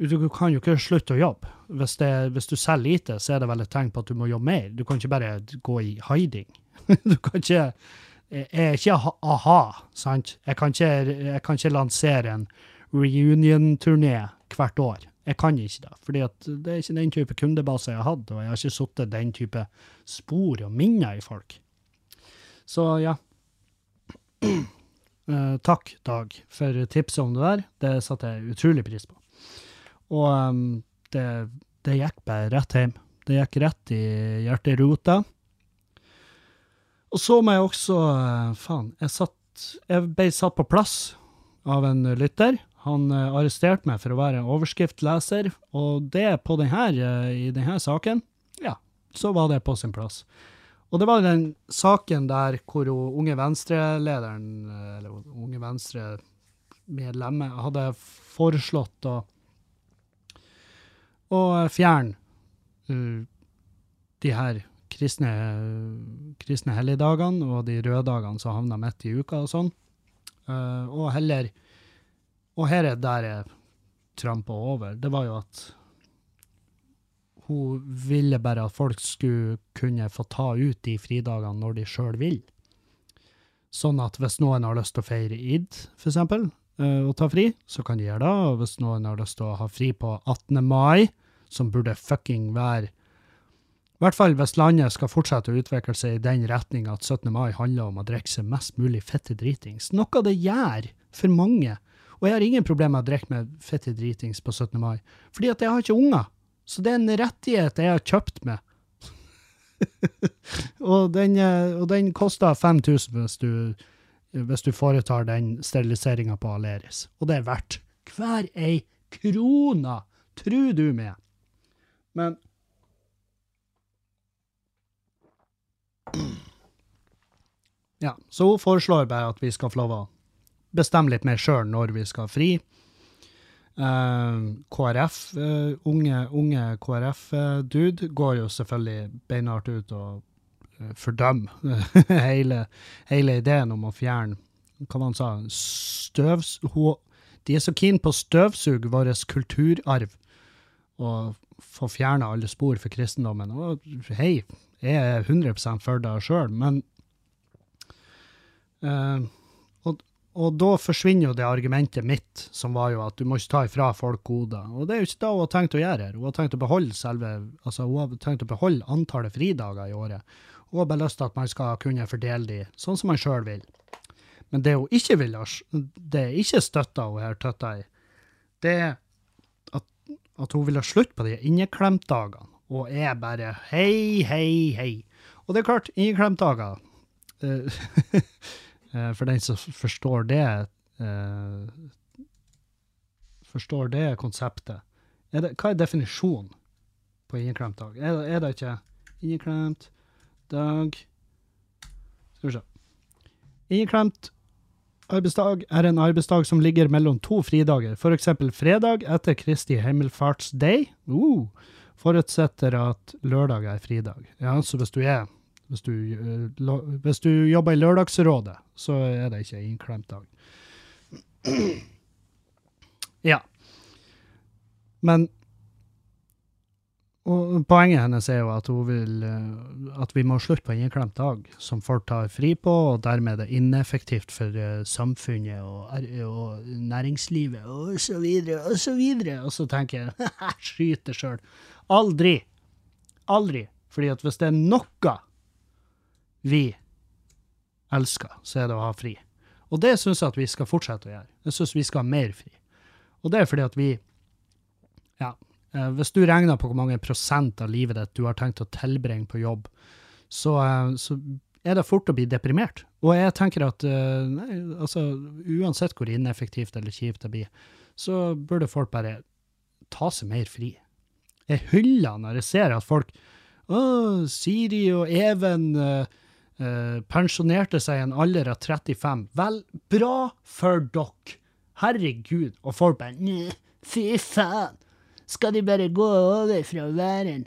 du, kan jo ikke slutte å jobbe. Hvis, det, hvis du selger lite, så er det vel et tegn på at du må jobbe mer. Du kan ikke bare gå i hiding. du kan ikke Jeg er ikke a-ha, sant? Jeg kan ikke, jeg kan ikke lansere en reunion-turné hvert år. Jeg kan ikke det, fordi det er ikke den type kundebase jeg har hatt, og jeg har ikke sittet den type spor og minner i folk. Så ja. Eh, takk, Dag, for tipset om det der. Det satte jeg utrolig pris på. Og um, det, det gikk bare rett hjem. Det gikk rett i hjerterota. Og så må jeg også eh, Faen, jeg, satt, jeg ble satt på plass av en lytter. Han eh, arresterte meg for å være en overskriftleser, og det på denne, eh, i denne saken, ja, så var det på sin plass. Og det var den saken der hvor unge Venstre-lederen, eller unge Venstre-medlemmet, hadde foreslått å, å fjerne uh, de her kristne, kristne helligdagene og de røde dagene som havna midt i uka og sånn. Uh, og heller Og her er der jeg trampa over. Det var jo at hun ville bare at folk skulle kunne få ta ut de fridagene når de sjøl vil. Sånn at hvis noen har lyst til å feire id, for eksempel, eh, og ta fri, så kan de gjøre det. Og hvis noen har lyst til å ha fri på 18. mai, som burde fucking være i hvert fall hvis landet skal fortsette å utvikle seg i den retning at 17. mai handler om å drikke seg mest mulig fette dritings, noe det gjør for mange. Og jeg har ingen problemer med å drikke meg fette dritings på 17. mai, fordi at jeg har ikke unger. Så det er en rettighet jeg har kjøpt meg. og, den, eh, den koster 5000 hvis hvis du foretar den steriliseringa på Aleris. Og det er verdt hver ei krona, tru du meg. Men Ja, så hun foreslår bare at vi skal få lov å bestemme litt mer sjøl når vi skal fri. Uh, KrF, uh, unge, unge KrF-dude, går jo selvfølgelig beinhardt ut og uh, fordømmer hele, hele ideen om å fjerne hva var han sa, støvs... Ho, de er så keen på å støvsuge vår kulturarv og få fjerna alle spor for kristendommen. Og hei, jeg er 100 for det sjøl, men uh, og, og da forsvinner jo det argumentet mitt, som var jo at du må ikke ta ifra folk goder. Og det er jo ikke det hun har tenkt å gjøre her. Hun har tenkt å beholde selve, altså hun har tenkt å beholde antallet fridager i året. Hun har bare lyst til at man skal kunne fordele de sånn som man sjøl vil. Men det hun ikke vil, det er ikke støtta hun her tøtta i, det er at hun vil ha slutt på de inneklemtdagene. Og er bare hei, hei, hei. Og det er klart, inneklemtdager eh, Eh, For den som forstår det eh, Forstår det konseptet. Er det, hva er definisjonen på inneklemt dag? Er, det- er det ikke inneklemt dag Skal vi se. Inneklemt arbeidsdag er en arbeidsdag som ligger mellom to fridager, f.eks. fredag etter Kristi himmelfartsday. Uh, forutsetter at lørdag er fridag. Ja, så hvis du er hvis du, eh, hvis du jobber i Lørdagsrådet, så er det ikke en innklemt dag. Ja. Men og Poenget hennes er jo at hun vil eh, at vi må slutte på en innklemt dag som folk tar fri på, og dermed er det ineffektivt for eh, samfunnet og, og næringslivet og så videre og så videre. Og så tenker jeg skyt skyter sjøl. Aldri. Aldri. Fordi at hvis det er noe vi elsker, så er det å ha fri. Og det syns jeg at vi skal fortsette å gjøre. Jeg syns vi skal ha mer fri. Og det er fordi at vi Ja, hvis du regner på hvor mange prosent av livet ditt du har tenkt å tilbringe på jobb, så, eh, så er det fort å bli deprimert. Og jeg tenker at eh, nei, altså, uansett hvor ineffektivt eller kjipt det blir, så burde folk bare ta seg mer fri. Jeg hyller når jeg ser at folk Å, Siri og Even eh, eh, pensjonerte seg i en alder av 35. Vel, bra for dere. Herregud. Og folk bare «Nei, Fy faen. Skal de bare gå over fra å være en,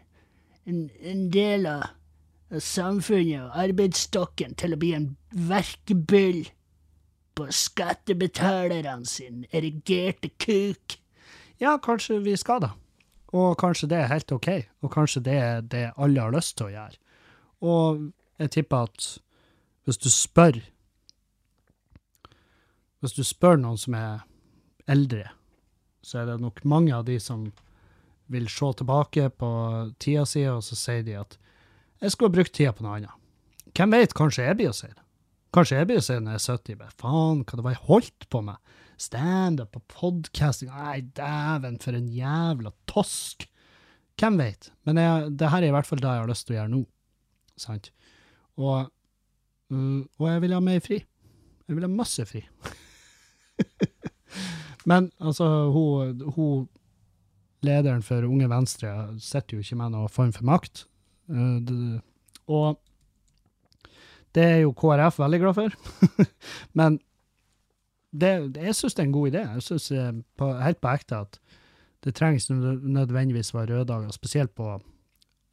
en, en del av av samfunnet og arbeidsstokken til å bli en verkebyll på skattebetalerne sin erigerte kuk? Ja, kanskje vi skal da. Og kanskje det er helt OK, og kanskje det er det alle har lyst til å gjøre. Og jeg tipper at hvis du spør Hvis du spør noen som er eldre, så er det nok mange av de som vil se tilbake på tida si, og så sier de at jeg skulle ha brukt tida på noe annet. Hvem vet, kanskje jeg blir å si det. Kanskje jeg blir å si det når jeg er 70. Bare, faen, hva det var jeg holdt på med? Standup og podcasting. Nei, dæven, for en jævla tosk. Hvem vet? Men jeg, det her er i hvert fall det jeg har lyst til å gjøre nå. Sant? Og, øh, og jeg vil ha mer fri. Jeg vil ha masse fri. Men altså, hun, hun lederen for Unge Venstre sitter jo ikke med noen form for makt. Eh, og det er jo KrF veldig glad for. Men det, jeg syns det er en god idé. Jeg syns helt på ekte at det trengs nød- nødvendigvis være røde dager, spesielt på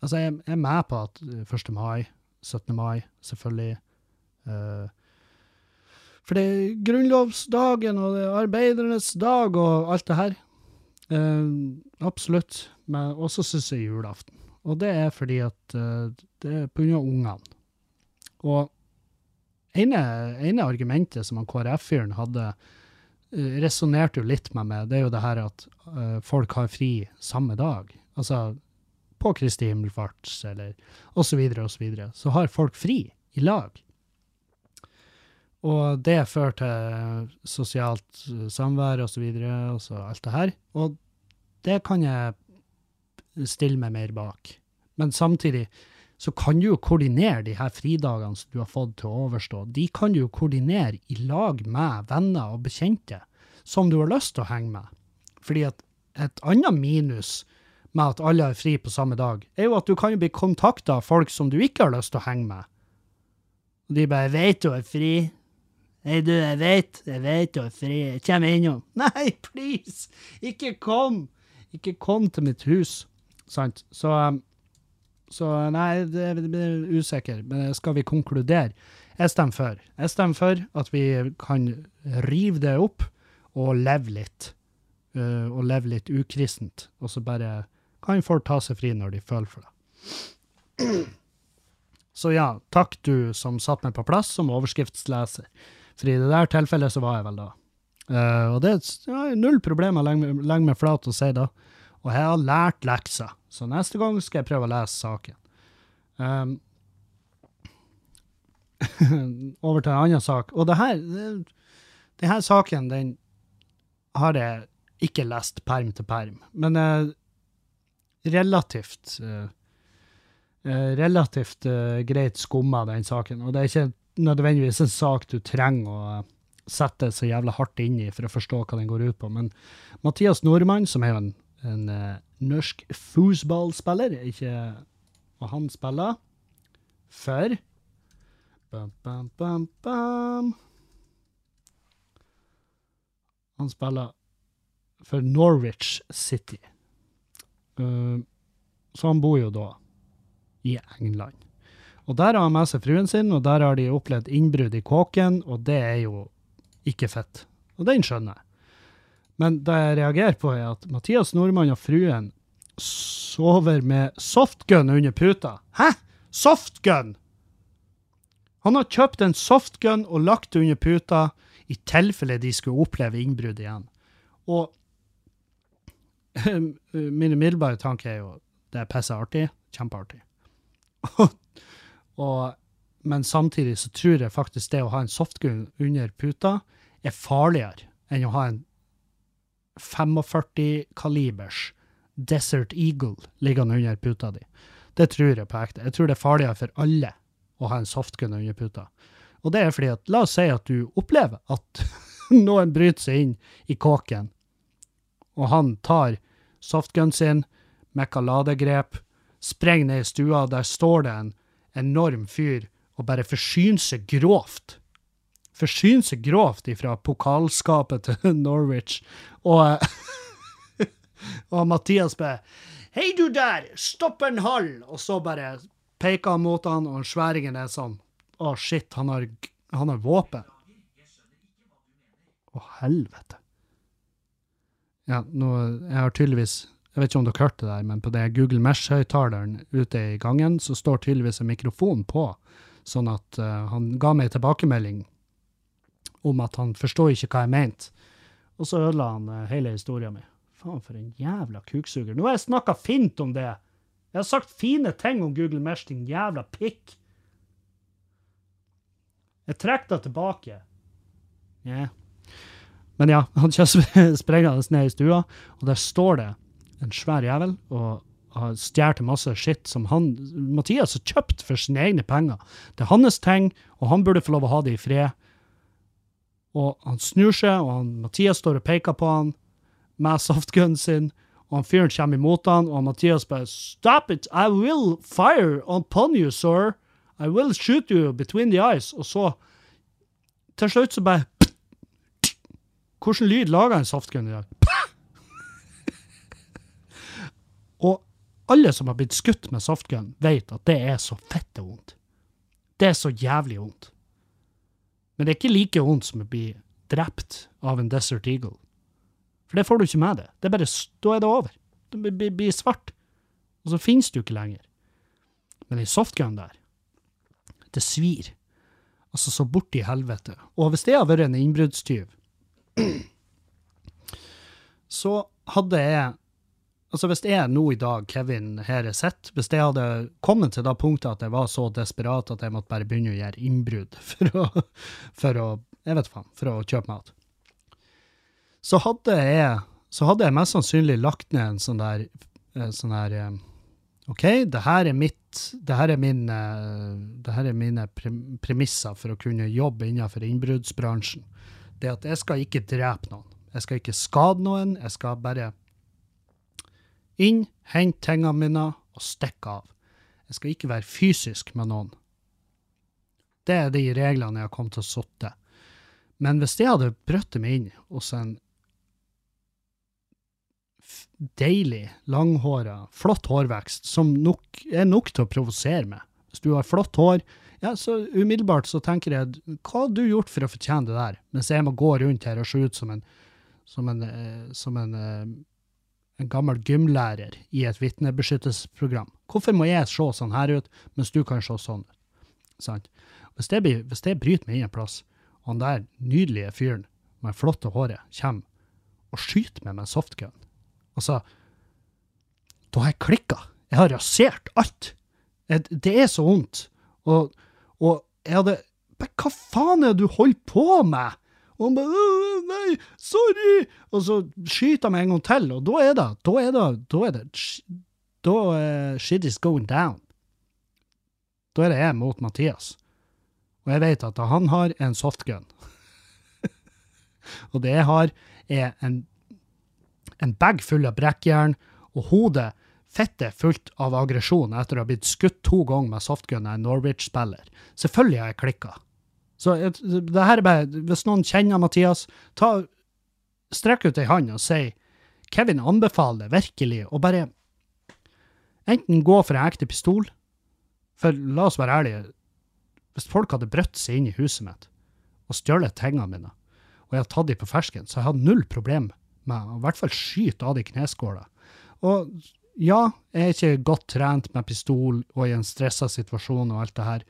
Altså, jeg, er med på at eh, 1. mai, 17. mai, selvfølgelig eh, For det er grunnlovsdagen, og det er arbeidernes dag, og alt det her. Eh, absolutt. Men også syns jeg julaften. Og det er fordi at eh, det er av ungene. Og ene, ene argumentet som han KrF-fyren hadde, uh, resonnerte jo litt med meg, det er jo det her at eh, folk har fri samme dag. Altså på Kristi himmelfarts, eller og så videre og så videre. Så har folk fri i lag. Og det fører til sosialt eh, samvær videre, og så alt det her. Og det kan jeg stille meg mer bak. Men samtidig så kan du jo koordinere de her fridagene som du har fått til å overstå. De kan du jo koordinere i lag med venner og bekjente som du har lyst til å henge med. Fordi at et annet minus med at alle er fri på samme dag, er jo at du kan jo bli kontakta av folk som du ikke har lyst til å henge med. Og de bare 'Veit du er fri?' 'Hei, du, jeg vet, jeg vet du er fri. Jeg kommer innom.' 'Nei, please! Ikke kom! Ikke kom til mitt hus.' Sant? Så um, så nei, det blir usikker. Men skal vi konkludere? Jeg stemmer for. Jeg stemmer for at vi kan rive det opp og leve litt. Uh, og leve litt ukristent. Og så bare kan folk ta seg fri når de føler for det. Så ja, takk du som satte meg på plass som overskriftsleser. For i det der tilfellet så var jeg vel da. Uh, og det er ja, null problem å legge legge meg flat og si da. Og jeg har lært leksa, så neste gang skal jeg prøve å lese saken. Um, over til en annen sak. Og det her, det, her saken, den har jeg ikke lest perm til perm, men uh, relativt eh, relativt uh, greit skumma den saken. Og det er ikke nødvendigvis en sak du trenger å eh, sette så jævla hardt inn i for å forstå hva den går ut på. Men Mathias Nordmann, som er jo en, en eh, norsk foosballspiller, ikke Og han spiller for bam, bam, bam, bam. Han spiller for Norwich City. Uh, så han bor jo da i England. Og der har han med seg fruen sin, og der har de opplevd innbrudd i kåken, og det er jo ikke fett. Og den skjønner jeg. Men det jeg reagerer på, er at Mathias Nordmann og fruen sover med softgun under puta. Hæ? Softgun! Han har kjøpt en softgun og lagt det under puta i tilfelle de skulle oppleve innbrudd igjen. Og min umiddelbare tanke er jo det er pisse artig. Kjempeartig. og, men samtidig så tror jeg faktisk det å ha en softgun under puta er farligere enn å ha en 45-kalibers Desert Eagle liggende under puta di. Det tror jeg på ekte. Jeg tror det er farligere for alle å ha en softgun under puta. Og det er fordi at, la oss si at du opplever at noen bryter seg inn i kåken, og han tar softgun sin, mekka ladegrep, sprenger ned i stua, der står det en enorm fyr og bare forsyne seg grovt. Forsyne seg grovt ifra pokalskapet til Norwich. Og, og Mathias bare Hei, du der! Stopp en hall! Og så bare peker han mot han, og sværingen er sånn Å, shit, han har, han har våpen. Å, helvete. Ja, nå Jeg har tydeligvis Jeg vet ikke om dere hørte det der, men på det Google Mesh-høyttaleren ute i gangen, så står tydeligvis en mikrofon på, sånn at uh, han ga meg tilbakemelding om at han forstår ikke hva jeg mente. Og så ødela han uh, hele historien min. Faen, for en jævla kuksuger. Nå har jeg snakka fint om det! Jeg har sagt fine ting om Google Mesh, din jævla pikk. Jeg trekker det tilbake. Yeah. Men ja, han kommer sprengende ned i stua, og der står det en svær jævel og har stjålet masse skitt som han, Mathias har kjøpt for sine egne penger. Det er hans ting, og han burde få lov å ha det i fred. Og han snur seg, og han, Mathias står og peker på han med softgunen sin, og han fyren kommer imot han, og Mathias bare Stop it! I will fire upon you, sir! I will shoot you between the eyes. Og så, til slutt, så bare Hvilken lyd lager en softgun i dag? og alle som har blitt skutt med softgun, vet at det er så fette vondt. Det er så jævlig vondt. Men det er ikke like vondt som å bli drept av en Desert Eagle. For det får du ikke med deg. Det er bare, da er det over. Det blir svart. Og så finnes du ikke lenger. Men ei softgun der, det svir. Altså så borti helvete. Og hvis det har vært en innbruddstyv, så hadde jeg Altså Hvis jeg nå i dag, Kevin her er sett, hvis jeg hadde kommet til det punktet at jeg var så desperat at jeg måtte bare begynne å gjøre innbrudd for å, for å jeg vet faen, for å kjøpe mat, så hadde jeg så hadde jeg mest sannsynlig lagt ned en sånn der sånn der OK, det her er mitt det her er, min, det her er mine premisser for å kunne jobbe innenfor innbruddsbransjen. Det at jeg skal ikke drepe noen. Jeg skal ikke skade noen. Jeg skal bare inn, hent tingene mine og stikk av. Jeg skal ikke være fysisk med noen. Det er de reglene jeg har kommet til å sitte. Men hvis jeg hadde brutt meg inn hos en deilig, langhåra, flott hårvekst som nok, er nok til å provosere meg Hvis du har flott hår, ja, så umiddelbart så tenker jeg hva har du gjort for å fortjene det der, mens jeg må gå rundt her og se ut som en, som en, eh, som en, som en gammel gymlærer i et vitnebeskyttelsesprogram. Hvorfor må jeg se sånn her ut, mens du kan se sånn ut? Sant? Hvis det, blir, hvis det bryter meg inn en plass, og han der nydelige fyren med flotte håret kommer og skyter meg med en softgun Altså, da har jeg klikka. Jeg har rasert alt. Det er så vondt. Og, og jeg hadde Hva faen er det du holder på med? Og han bare 'Nei, sorry!' Og så skyter han meg en gang til, og da er det Da er det Da er det Da uh, shit is going down. Da er det jeg mot Mathias. Og jeg vet at han har en softgun. og det jeg har, er en en bag full av brekkjern, og hodet fettet fullt av aggresjon etter å ha blitt skutt to ganger med softgun av en Norwich-spiller. Selvfølgelig har jeg klikka. Så det her er bare Hvis noen kjenner Mathias, ta strekk ut ei hånd og si Kevin anbefaler virkelig å bare enten gå for en ekte pistol, for la oss være ærlige, hvis folk hadde brøtt seg inn i huset mitt og stjålet tingene mine, og jeg hadde tatt dem på fersken, så jeg hadde null problem med å i hvert fall skyte av de kneskåla. Og ja, jeg er ikke godt trent med pistol og i en stressa situasjon og alt det her,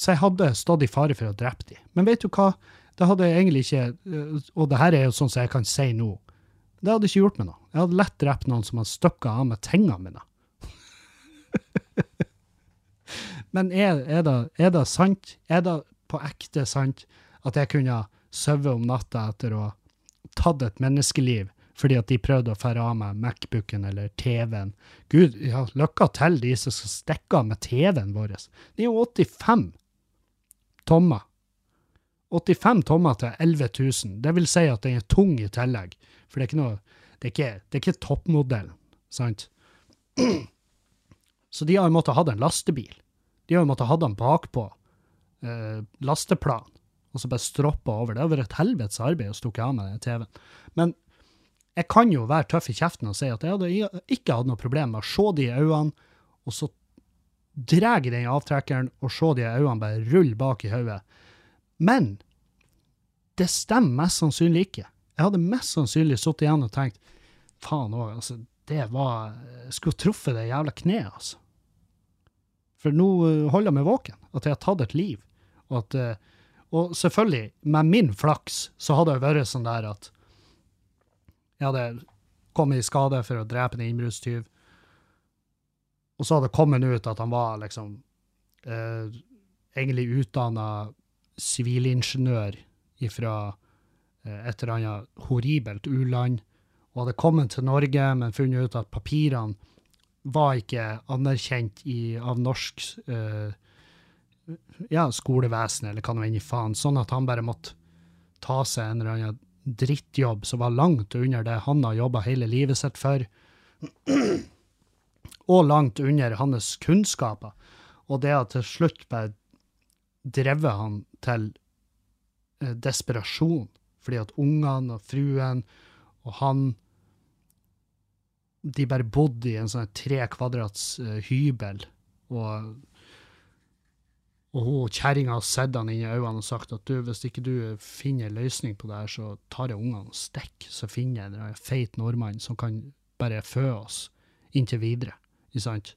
så jeg hadde stått i fare for å drepe dem. Men vet du hva? Det hadde jeg egentlig ikke øh, Og det her er jo sånn som jeg kan si nå. Det hadde ikke gjort meg noe. Jeg hadde lett drept noen som hadde stykka av med tingene mine. Men er, er, det, er det sant? Er det på ekte sant at jeg kunne sovet om natta etter å ha tatt et menneskeliv fordi at de prøvde å fære av meg Macbooken eller TV-en? Gud, ja, lykke til de som skal stikke av med TV-en vår. De er jo 85 tommer. 85 tommer til 11 000. Det vil si at den er tung i tillegg. For det er ikke noe Det er ikke, det ikke toppmodellen, sant? Så de har jo måttet ha en lastebil. De har jo måttet ha den bakpå eh, lasteplan, og så bare stroppa over. Det har vært et helvetes arbeid å stukke av med den TV-en. Men jeg kan jo være tøff i kjeften og si at jeg hadde ikke hatt noe problem med å se de øynene, og så drar den avtrekkeren og se de øynene bare rulle bak i hodet. Men det stemmer mest sannsynlig ikke. Jeg hadde mest sannsynlig sittet igjen og tenkt faen òg, altså, det var Jeg skulle truffet det jævla kneet, altså. For nå eh, holder jeg meg våken, at jeg har tatt et liv. Og, at, eh, og selvfølgelig, med min flaks, så hadde det vært sånn der at jeg hadde kommet i skade for å drepe en innbruddstyv, og så hadde det kommet ut at han var liksom eh, egentlig utdanna sivilingeniør fra eh, et eller annet horribelt u-land, og hadde kommet til Norge, men funnet ut at papirene var ikke anerkjent i, av norsk eh, ja, skolevesen, eller hva nå enn i faen, sånn at han bare måtte ta seg en eller annen drittjobb som var langt under det han har jobba hele livet sitt for, og langt under hans kunnskaper. Og det har til slutt bare drevet han til eh, desperasjon, fordi at ungene og fruen og han de bare bodde i en sånn tre kvadrats uh, hybel, og, og kjerringa har sett han inn i øynene og sagt at du, hvis ikke du finner en løsning på det her, så tar jeg ungene og stikker, så finner jeg en feit nordmann som kan bare fø oss inntil videre. Ikke sant?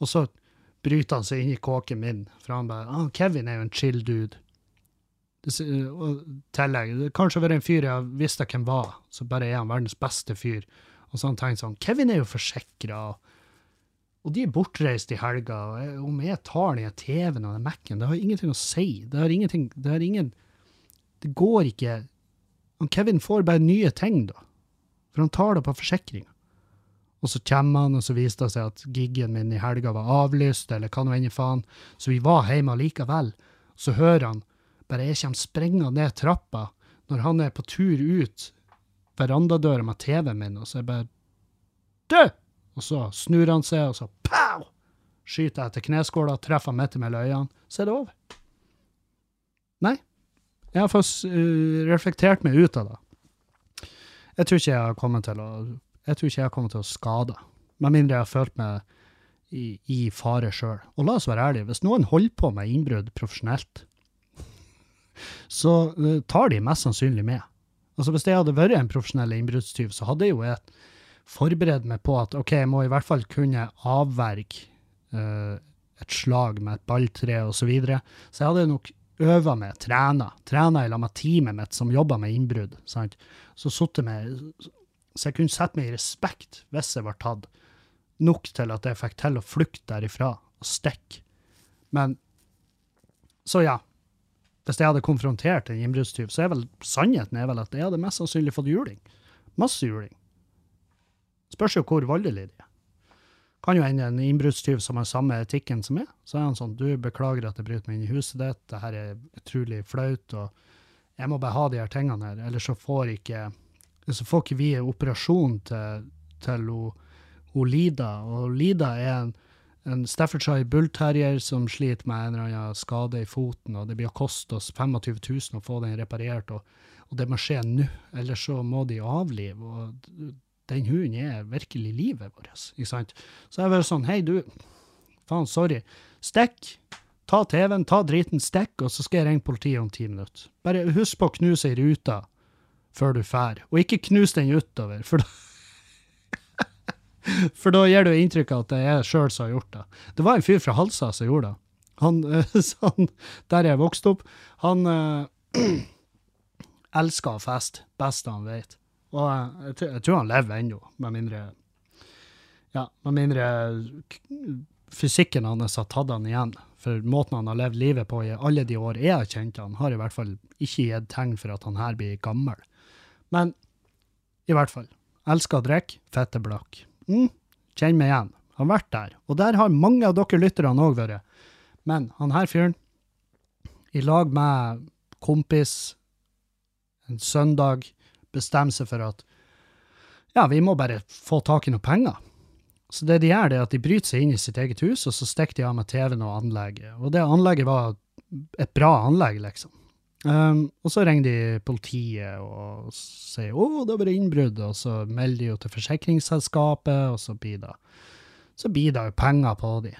Og så bryter han seg inn i kåken min, for han bare ah, 'Kevin er jo en chill dude'. Og tillegg, kanskje vært en fyr jeg visste hvem var, så bare er han verdens beste fyr. Og så han tenkt sånn Kevin er jo forsikra, og de er bortreist i helga. og Om jeg tar den TV-en og den Mac-en, det har ingenting å si. Det har ingenting Det har ingen Det går ikke Kevin får bare nye ting, da. For han tar det på forsikringa. Og så kommer han, og så viste det seg at giggen min i helga var avlyst, eller hva nå enn faen. Så vi var hjemme likevel. Så hører han bare jeg kommer sprengende ned trappa når han er på tur ut verandadøra med TV-en min, og så er jeg bare Død! Og så snur han seg, og så pow! Skyter jeg til kneskåla, treffer midt mellom øynene, så er det over. Nei. Jeg har fått uh, reflektert meg ut av det. Jeg tror ikke jeg har kommet til å jeg tror ikke jeg har kommet til å skade, med mindre jeg har følt meg i, i fare sjøl. Og la oss være ærlige, hvis noen holder på med innbrudd profesjonelt, så uh, tar de mest sannsynlig med. Altså Hvis jeg hadde vært en profesjonell innbruddstyv, så hadde jeg jo jeg forberedt meg på at ok, jeg må i hvert fall kunne avverge uh, et slag med et balltre osv. Så, videre. så jeg hadde nok øva meg, trena, trena i lag med teamet mitt som jobber med innbrudd. Så, med, så jeg kunne sette meg i respekt hvis jeg var tatt, nok til at jeg fikk til å flykte derifra og stikke. Men Så ja, hvis jeg hadde konfrontert en innbruddstyv, så er vel sannheten er vel at jeg hadde mest sannsynlig fått juling. Masse juling. Spørs jo hvor voldelig de er. Kan jo hende en innbruddstyv som har samme etikken som meg. Så er han sånn Du, beklager at jeg bryter meg inn i huset ditt, det her er utrolig flaut, og jeg må bare ha de her tingene her, ellers så får ikke så får ikke vi operasjon til, til o, o Lida. Og Lida er en en Staffordshire bullterrier som sliter med en eller annen skade i foten, og det blir å koste oss 25 000 å få den reparert. Og, Og det må skje nå, ellers så må de avlive. Og den hunden er virkelig livet vårt. Ikke sant? Så jeg var sånn, hei du, faen, sorry. Stikk. Ta TV-en, ta driten, stikk, og så skal jeg ringe politiet om ti minutter. Bare husk på å knuse ei rute før du fær. Og ikke knus den utover, for da For da gir du inntrykk av at det er jeg sjøl som har gjort det. Det var en fyr fra Halsa som gjorde det. Han, han der jeg vokste opp, han elsker å feste. Best han vet. Og jeg, jeg tror han lever ennå, med mindre Ja, med mindre fysikken hans har tatt han igjen. For måten han har levd livet på i alle de år jeg har kjent han, har i hvert fall ikke gitt tegn for at han her blir gammel. Men i hvert fall. Elsker å drikke, fette blakk. Mm, kjenn meg igjen. Har vært der. Og der har mange av dere lytterne òg vært. Men han her fyren, i lag med kompis, en søndag, bestemmer seg for at ja, vi må bare få tak i noe penger. Så det de gjør, det er at de bryter seg inn i sitt eget hus, og så stikker de av med TV-en og anlegget. Og det anlegget var et bra anlegg, liksom. Um, og så ringer de politiet og sier å, det har vært innbrudd, og så melder de jo til forsikringsselskapet, og så blir det så blir det jo penger på de.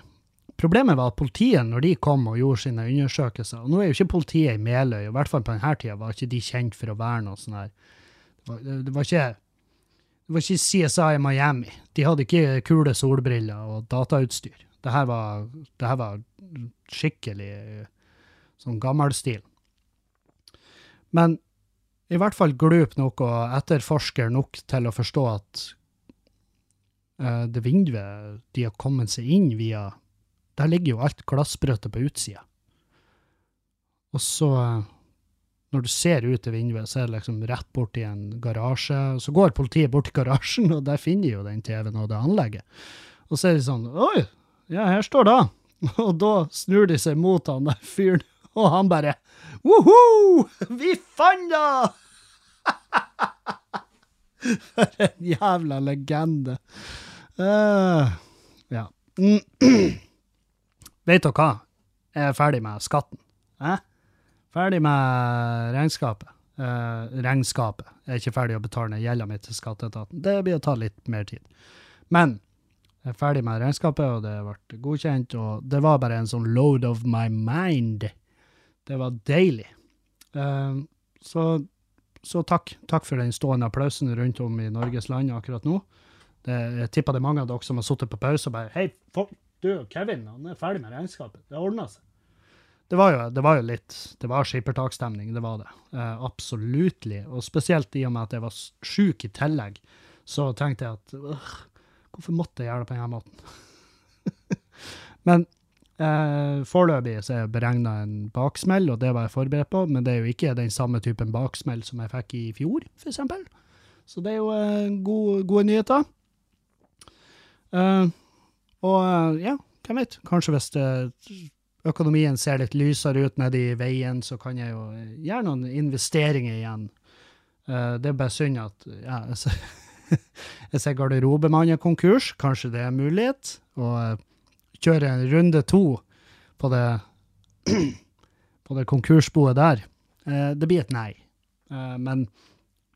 Problemet var at politiet, når de kom og gjorde sine undersøkelser, og nå er jo ikke politiet i Meløy, i hvert fall på denne tida var ikke de kjent for å være noe sånn her det var, det var ikke det var ikke CSI i Miami. De hadde ikke kule solbriller og datautstyr. Det her var, var skikkelig Sånn sånn gammelstil. Men i hvert fall glup nok og etterforsker nok til å forstå at uh, det vinduet de har kommet seg inn via, der ligger jo alt glassbrøttet på utsida. Og så, eh, når du ser ut til vinduet, så er det liksom rett bort i en garasje. Så går politiet bort til garasjen, og der finner de jo den TV-en og det anlegget. Og så er de sånn Oi, ja, her står det. Og da snur de seg mot han der fyren, og han bare Woho! Vi fant da! For en jævla legende. Uh, ja. Vet dere hva? Jeg er ferdig med skatten. Eh? Ferdig med regnskapet. Uh, regnskapet. Jeg er ikke ferdig å betale ned gjelda mi til skatteetaten. Det blir å ta litt mer tid. Men jeg er ferdig med regnskapet, og det ble godkjent, og det var bare en sånn load of my mind. Det var deilig. Eh, så, så takk. Takk for den stående applausen rundt om i Norges land akkurat nå. Det, jeg tipper det er mange av dere som har sittet på pause og bare Hei, du, Kevin, han er ferdig med regnskapet. Det ordna seg. Det var, jo, det var jo litt Det var skippertakstemning, det var det. Uh, Absolutely. Og spesielt i og med at jeg var sjuk i tillegg, så tenkte jeg at øh, hvorfor måtte jeg gjøre det på denne måten? Men eh, foreløpig så er jeg beregna en baksmell, og det var jeg forberedt på, men det er jo ikke den samme typen baksmell som jeg fikk i fjor, eksempel. Så det er jo eh, gode, gode nyheter. Eh, og eh, ja, hvem vet, kanskje hvis det, økonomien ser litt lysere ut nede i veien, så kan jeg jo eh, gjøre noen investeringer igjen. Eh, det er bare synd at ja, jeg ser garderobemann er konkurs, kanskje det er en mulighet og eh, kjøre en runde to på det, på det konkursboet der. Eh, det blir et nei. Eh, men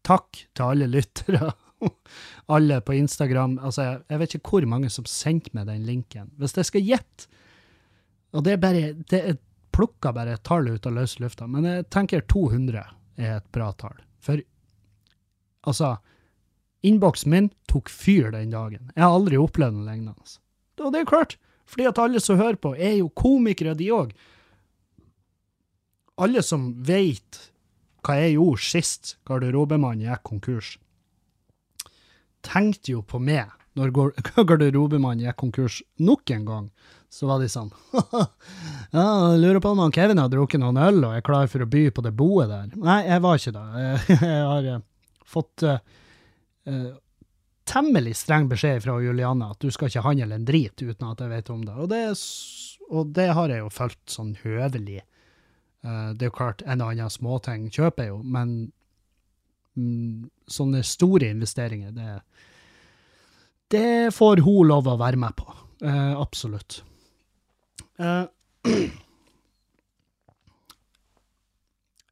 takk til alle lyttere. alle på Instagram. Altså, jeg, vet ikke hvor mange som sendte meg den linken. Hvis jeg skal gjette Og det er bare Det er plukka bare et tall ut av løse lufta, men jeg tenker 200 er et bra tall. For altså Innboksen min tok fyr den dagen. Jeg har aldri opplevd noe lignende. Og det er klart, fordi at alle som hører på, er jo komikere, de òg. Alle som veit hva jeg gjorde sist garderobemannen gikk konkurs, tenkte jo på meg når gar- garderobemannen gikk konkurs nok en gang. Så var de sånn Ja, lurer på om han Kevin har drukket noen øl og er klar for å by på det boet der. Nei, jeg var ikke det. Jeg har eh, fått eh, eh, temmelig streng beskjed fra Juliane at du skal ikke handle en drit uten at jeg vet om det. Og det, og det har jeg jo fulgt sånn høvelig. Eh, det er jo klart, en og annen småting kjøper jeg jo, men mm, sånne store investeringer, det, det får hun lov å være med på. Eh, absolutt. Eh,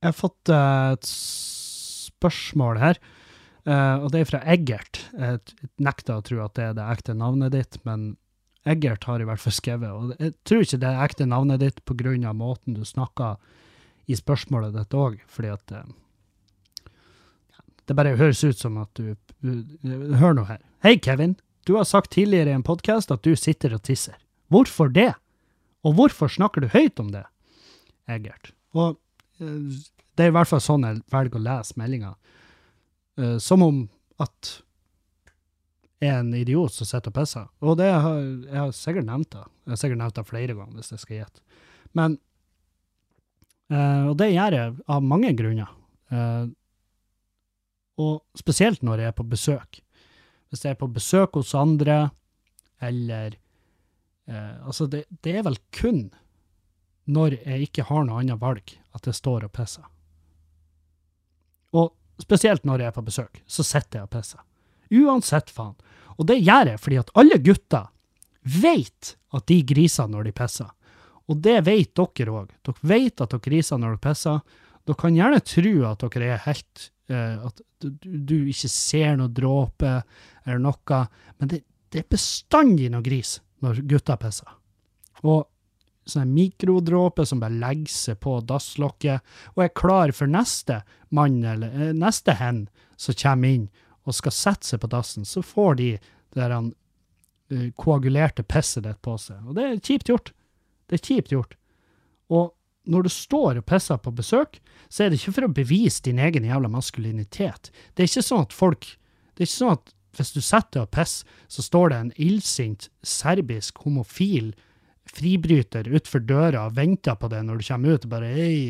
jeg har fått eh, et spørsmål her. Eh, og det er fra Eggert. Jeg nekter å tro at det er det ekte navnet ditt, men Eggert har i hvert fall skrevet. Og jeg tror ikke det er ekte navnet ditt av måten du snakker i spørsmålet ditt òg, fordi at uh, Det bare høres ut som at du, uh, Hør nå her. Hei, Kevin. Du har sagt tidligere i en podkast at du sitter og tisser. Hvorfor det? Og hvorfor snakker du høyt om det? Eggert. Og det er i hvert fall sånn jeg velger å lese meldinga. Eh, som om at er en idiot som sitter og pisser. Og det har jeg har sikkert nevnt det. Jeg har sikkert nevnt det flere ganger, hvis jeg skal gjette. Men uh, Og det gjør jeg av mange grunner. Uh, og spesielt når jeg er på besøk. Hvis jeg er på besøk hos andre, eller Altså, det, det er vel kun når jeg ikke har noe annet valg, at jeg står og pisser. Og spesielt når jeg er på besøk, så sitter jeg og pisser. Uansett, faen. Og det gjør jeg fordi at alle gutter vet at de griser når de pisser. Og det vet dere òg. Dere vet at dere griser når dere pisser. Dere kan gjerne tro at dere er helt uh, At du, ikke ser noe dråpe eller noe, men det, det er bestandig noe gris når gutter pisser. Og sånne mikrodråper som bare legger seg på dasslokket, og er klar for neste mann eller eh, neste hen som kommer inn og skal sette seg på dassen, så får de det der eh, koagulerte pisset ditt på seg. Og det er kjipt gjort. Det er kjipt gjort. Og når du står og pisser på besøk, så er det ikke for å bevise din egen jævla maskulinitet. Det er ikke sånn at folk Det er ikke sånn at hvis du setter deg og pisser, så står det en illsint serbisk homofil fribryter utfor døra og venter på deg når du kommer ut og bare ei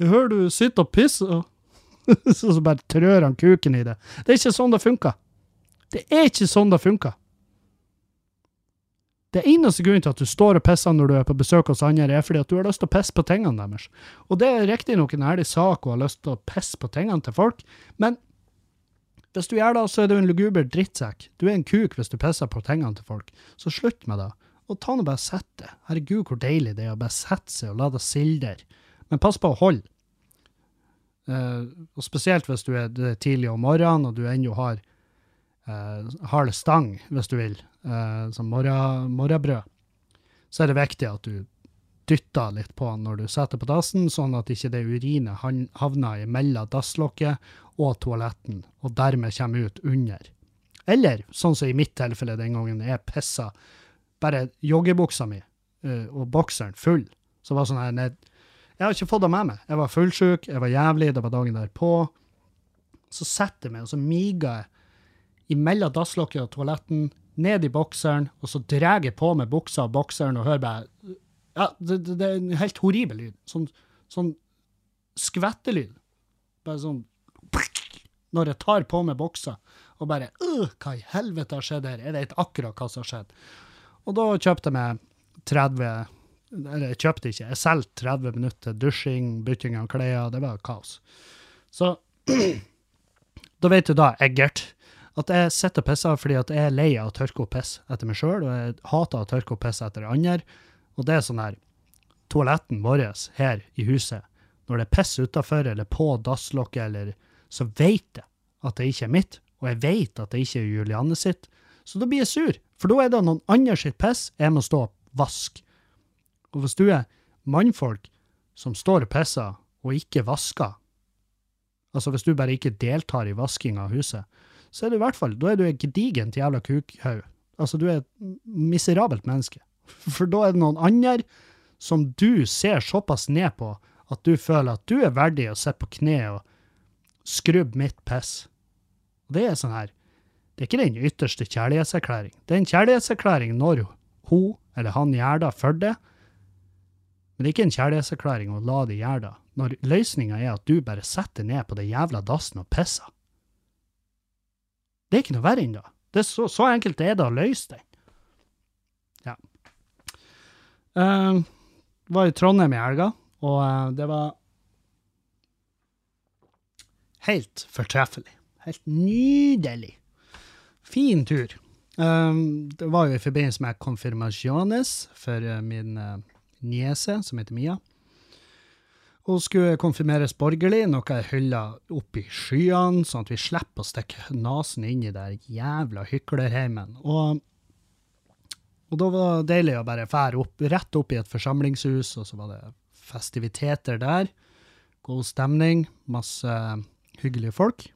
Jeg hører du sitter og pisser. så, så bare trør han kuken i det. Det er ikke sånn det funker. Det er ikke sånn det funker. Det eneste grunnen til at du står og pisser når du er på besøk hos andre, er fordi at du har lyst til å pisse på tingene deres. Og det er riktignok en ærlig sak å ha lyst til å pisse på tingene til folk, men hvis du gjør det, så er du en luguber drittsekk. Du er en kuk hvis du pisser på tingene til folk. Så slutt med det. Og ta nå bare sett det. Herregud, hvor deilig det er å bare sette seg og la det sildre. Men pass på å holde. Eh, og spesielt hvis du er, er tidlig om morgenen, og du ennå har uh, hard stang, hvis du vil, uh, som morgenbrød, så er det viktig at du dytter litt på den når du setter på dassen, sånn at ikke det urinet havner imellom dasslokket og toaletten, og dermed kommer ut under. Eller, sånn som i mitt tilfelle den gangen jeg pissa bare joggebuksa mi eh, og bokseren full, så var det sånn her ned, Jeg har ikke fått det med meg. Jeg var fullsjuk, jeg var jævlig, det var dagen derpå. Så setter jeg meg, og så miger jeg imellom dasslokket og toaletten, ned i bokseren, og så drar jeg på meg buksa og bokseren og hører bare Ja, det, det, er en helt horribel lyd. Sånn, sånn skvettelyd. Bare sånn Når jeg tar på meg boksa og bare Hva i helvete har skjedd her? Jeg vet akkurat hva som har skjedd. Og da kjøpte jeg meg 30 Eller jeg kjøpte ikke, jeg solgte 30 minutter dusjing, bytting av klær. Det var kaos. Så da vet du da, Eggert, at jeg sitter og pisser fordi at jeg er lei av å tørke opp piss etter meg sjøl, og jeg hater å tørke opp piss etter andre. Og det er sånn her Toaletten vår her i huset, når det er piss utafor eller på dasslokket, eller så vet jeg at det ikke er mitt, og jeg vet at det ikke er Julianne sitt. Så da blir jeg sur, for da er det noen andre sitt piss jeg må stå og vaske. Og hvis du er mannfolk som står og pisser og ikke vasker, altså hvis du bare ikke deltar i vasking av huset, så er du i hvert fall, da er du et gedigent jævla kukhaug. Altså, du er et miserabelt menneske. For da er det noen andre som du ser såpass ned på at du føler at du er verdig å sitte på kne og skrubbe mitt piss. Det er sånn her, det er ikke den ytterste kjærlighetserklæring. Det er en kjærlighetserklæring når hun eller han gjør det for det, men det er ikke en kjærlighetserklæring å la det gjøre det, når løsninga er at du bare setter ned på det jævla dassen og pisser. Det er ikke noe verre enn det. det så, så enkelt er det å løse den. Ja. Eh, var i Trondheim i helga, og uh, det var helt fortreffelig. Helt nydelig. Fin tur. Um, det var jo i forbindelse med konfirmasjones for uh, min uh, niese, som heter Mia. Hun skulle konfirmeres borgerlig, noe jeg hylla opp i skyene, sånn at vi slipper å stikke nesen inn i der jævla hyklerheimen. Og, og da var det deilig å bare fære opp, rett opp i et forsamlingshus, og så var det festiviteter der. God stemning, masse hyggelige folk.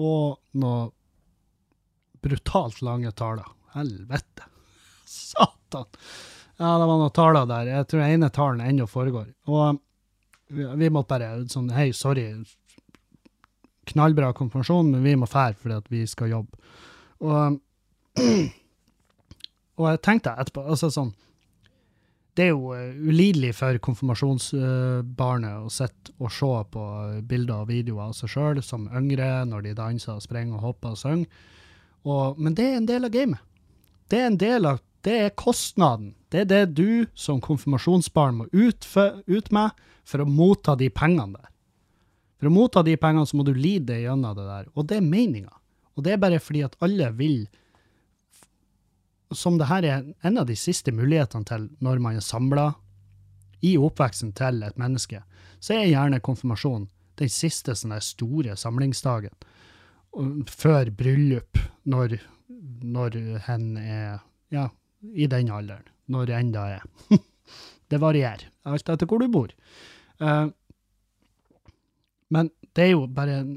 Og noe brutalt lange taler. Helvete. Satan. Ja, det var noen taler der. Jeg tror ene talen ennå foregår. Og vi måtte bare sånn Hei, sorry. Knallbra konfirmasjon, men vi må fære fordi at vi skal jobbe. Og, og jeg tenkte etterpå altså sånn det er jo uh, ulidelig for konfirmasjonsbarnet å sitte og se på bilder og videoer av seg sjøl som yngre, når de danser og springer og hopper og synger. Og, men det er en del av gamet. Det er en del av det er kostnaden. Det er det du som konfirmasjonsbarn må ut, ut med for å motta de pengene der. For å motta de pengene så må du lide gjennom det der. Og det er meninga. Og det er bare fordi at alle vil Som det her er en av de siste mulighetene til når man er samla i oppveksten til et menneske, så er gjerne konfirmasjon den siste sånne store samlingsdagen. Før bryllup, når, når hen er ja, i den alderen. Når det enda er. det varierer, alt etter hvor du bor. Uh, men det er jo bare en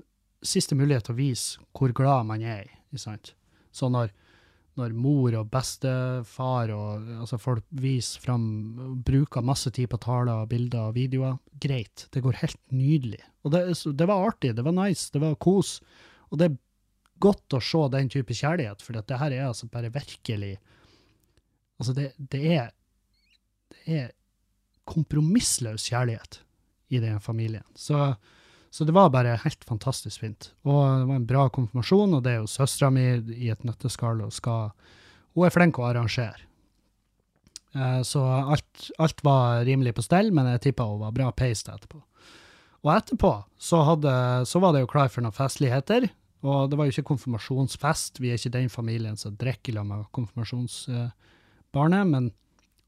siste mulighet til å vise hvor glad man er i. sant? Så når, når mor og bestefar og altså folk viser fram, bruker masse tid på taler, bilder og videoer, greit. Det går helt nydelig. Og det, det, var artig, det var nice, det var kos. Og det er godt å se den type kjærlighet, for det her er altså bare virkelig Altså, det, det, er Det er kompromissløs kjærlighet i den familien. Så, så, det var bare helt fantastisk fint. Og det var en bra konfirmasjon, og det er jo søstera mi i et nøtteskall og skal Hun er flink å arrangere. Eh, så alt, alt, var rimelig på stell, men jeg tippa hun var bra peist etterpå. Og etterpå så, hadde, så var det jo klar for noen festligheter. Og det var jo ikke konfirmasjonsfest, vi er ikke den familien som drikker sammen med konfirmasjons... Eh, men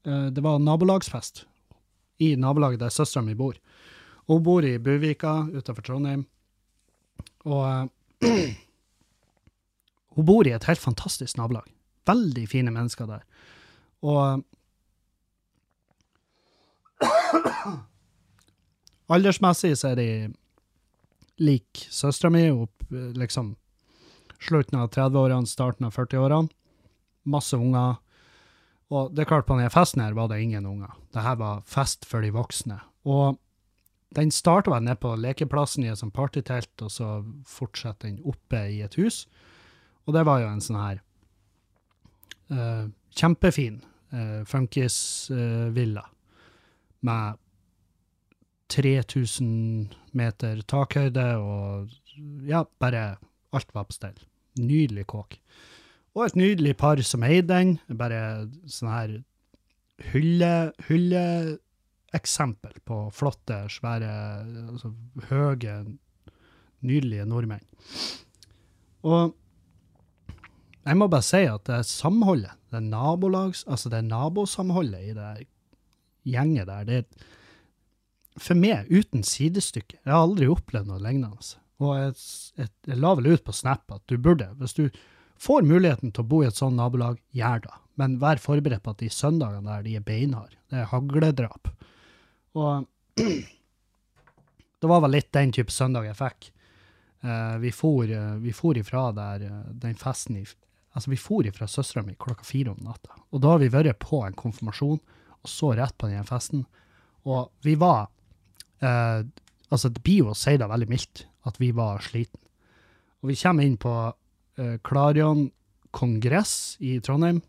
uh, det var nabolagsfest i nabolaget der søstera mi bor. Hun bor i Buvika utenfor Trondheim. Og uh, hun bor i et helt fantastisk nabolag. Veldig fine mennesker der. Og aldersmessig så er de lik søstera mi, opp liksom slutten av 30-årene, starten av 40-årene. Masse unger. Og det er klart, på denne festen her var det ingen unger. Det her var fest for de voksne. Og den starter vel nede på lekeplassen i et sånt partytelt, og så fortsetter den oppe i et hus. Og det var jo en sånn her uh, kjempefin uh, funkisvilla uh, med 3000 meter takhøyde og ja, bare alt var på stell. Nydelig kåk. Og et nydelig par som eide den. Bare sånn her hylle, hylle på flotte, svære, altså, høye, nydelige nordmenn. Og jeg må bare si at det samholdet, det nabolags, altså det nabosamholdet i det gjenget der, det er for meg uten sidestykke. Jeg har aldri opplevd noe lignende. Og jeg, jeg, jeg la vel ut på Snap at du burde, hvis du får muligheten til å bo i et sånt nabolag, gjør det. Men vær forberedt på at de søndagene der, de er beinharde. Det er hagledrap. Og det var vel litt den type søndag jeg fikk. Uh, vi, for, uh, vi for ifra der, uh, den festen i, Altså, vi for ifra søstera mi klokka fire om natta. Og da har vi vært på en konfirmasjon, og så rett på den festen. Og vi var Altså, det blir jo å si det veldig mildt, at vi var sliten. Og vi kommer inn på Klarion kongress i Trondheim.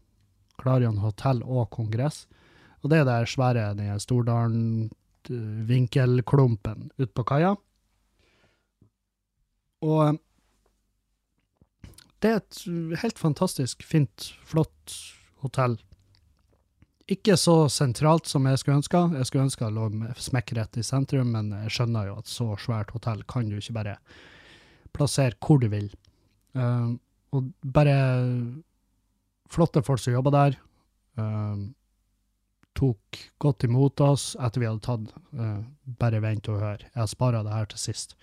Klarion hotell og kongress. Og det er der svære Stordalen-vinkelklumpen eh, ute på kaia. Og eh, det er et helt fantastisk fint, flott hotell. Ikke så sentralt som jeg skulle ønske. Jeg skulle ønske det lå smekkrett i sentrum, men jeg skjønner jo at så svært hotell kan du ikke bare plassere hvor du vil. Uh, og bare flotte folk som jobber der. Uh, tok godt imot oss etter vi hadde tatt uh, Bare vent og hør, jeg spara det her til sist.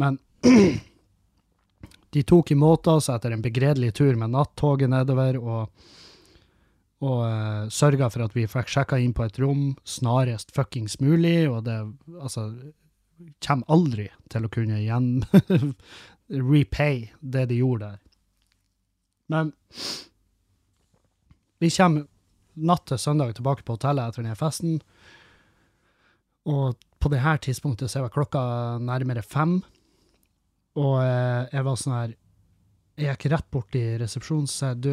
Men de tok imot oss etter en begredelig tur med nattoget nedover, og, og uh, sørga for at vi fikk sjekka inn på et rom snarest fuckings mulig, og det altså kommer aldri til å kunne igjen repay det de gjorde der. Men vi kommer natt til søndag tilbake på hotellet etter denne festen, og på det her tidspunktet så var klokka nærmere fem. Og eh, jeg var sånn her Jeg gikk rett bort i resepsjonen og sa du,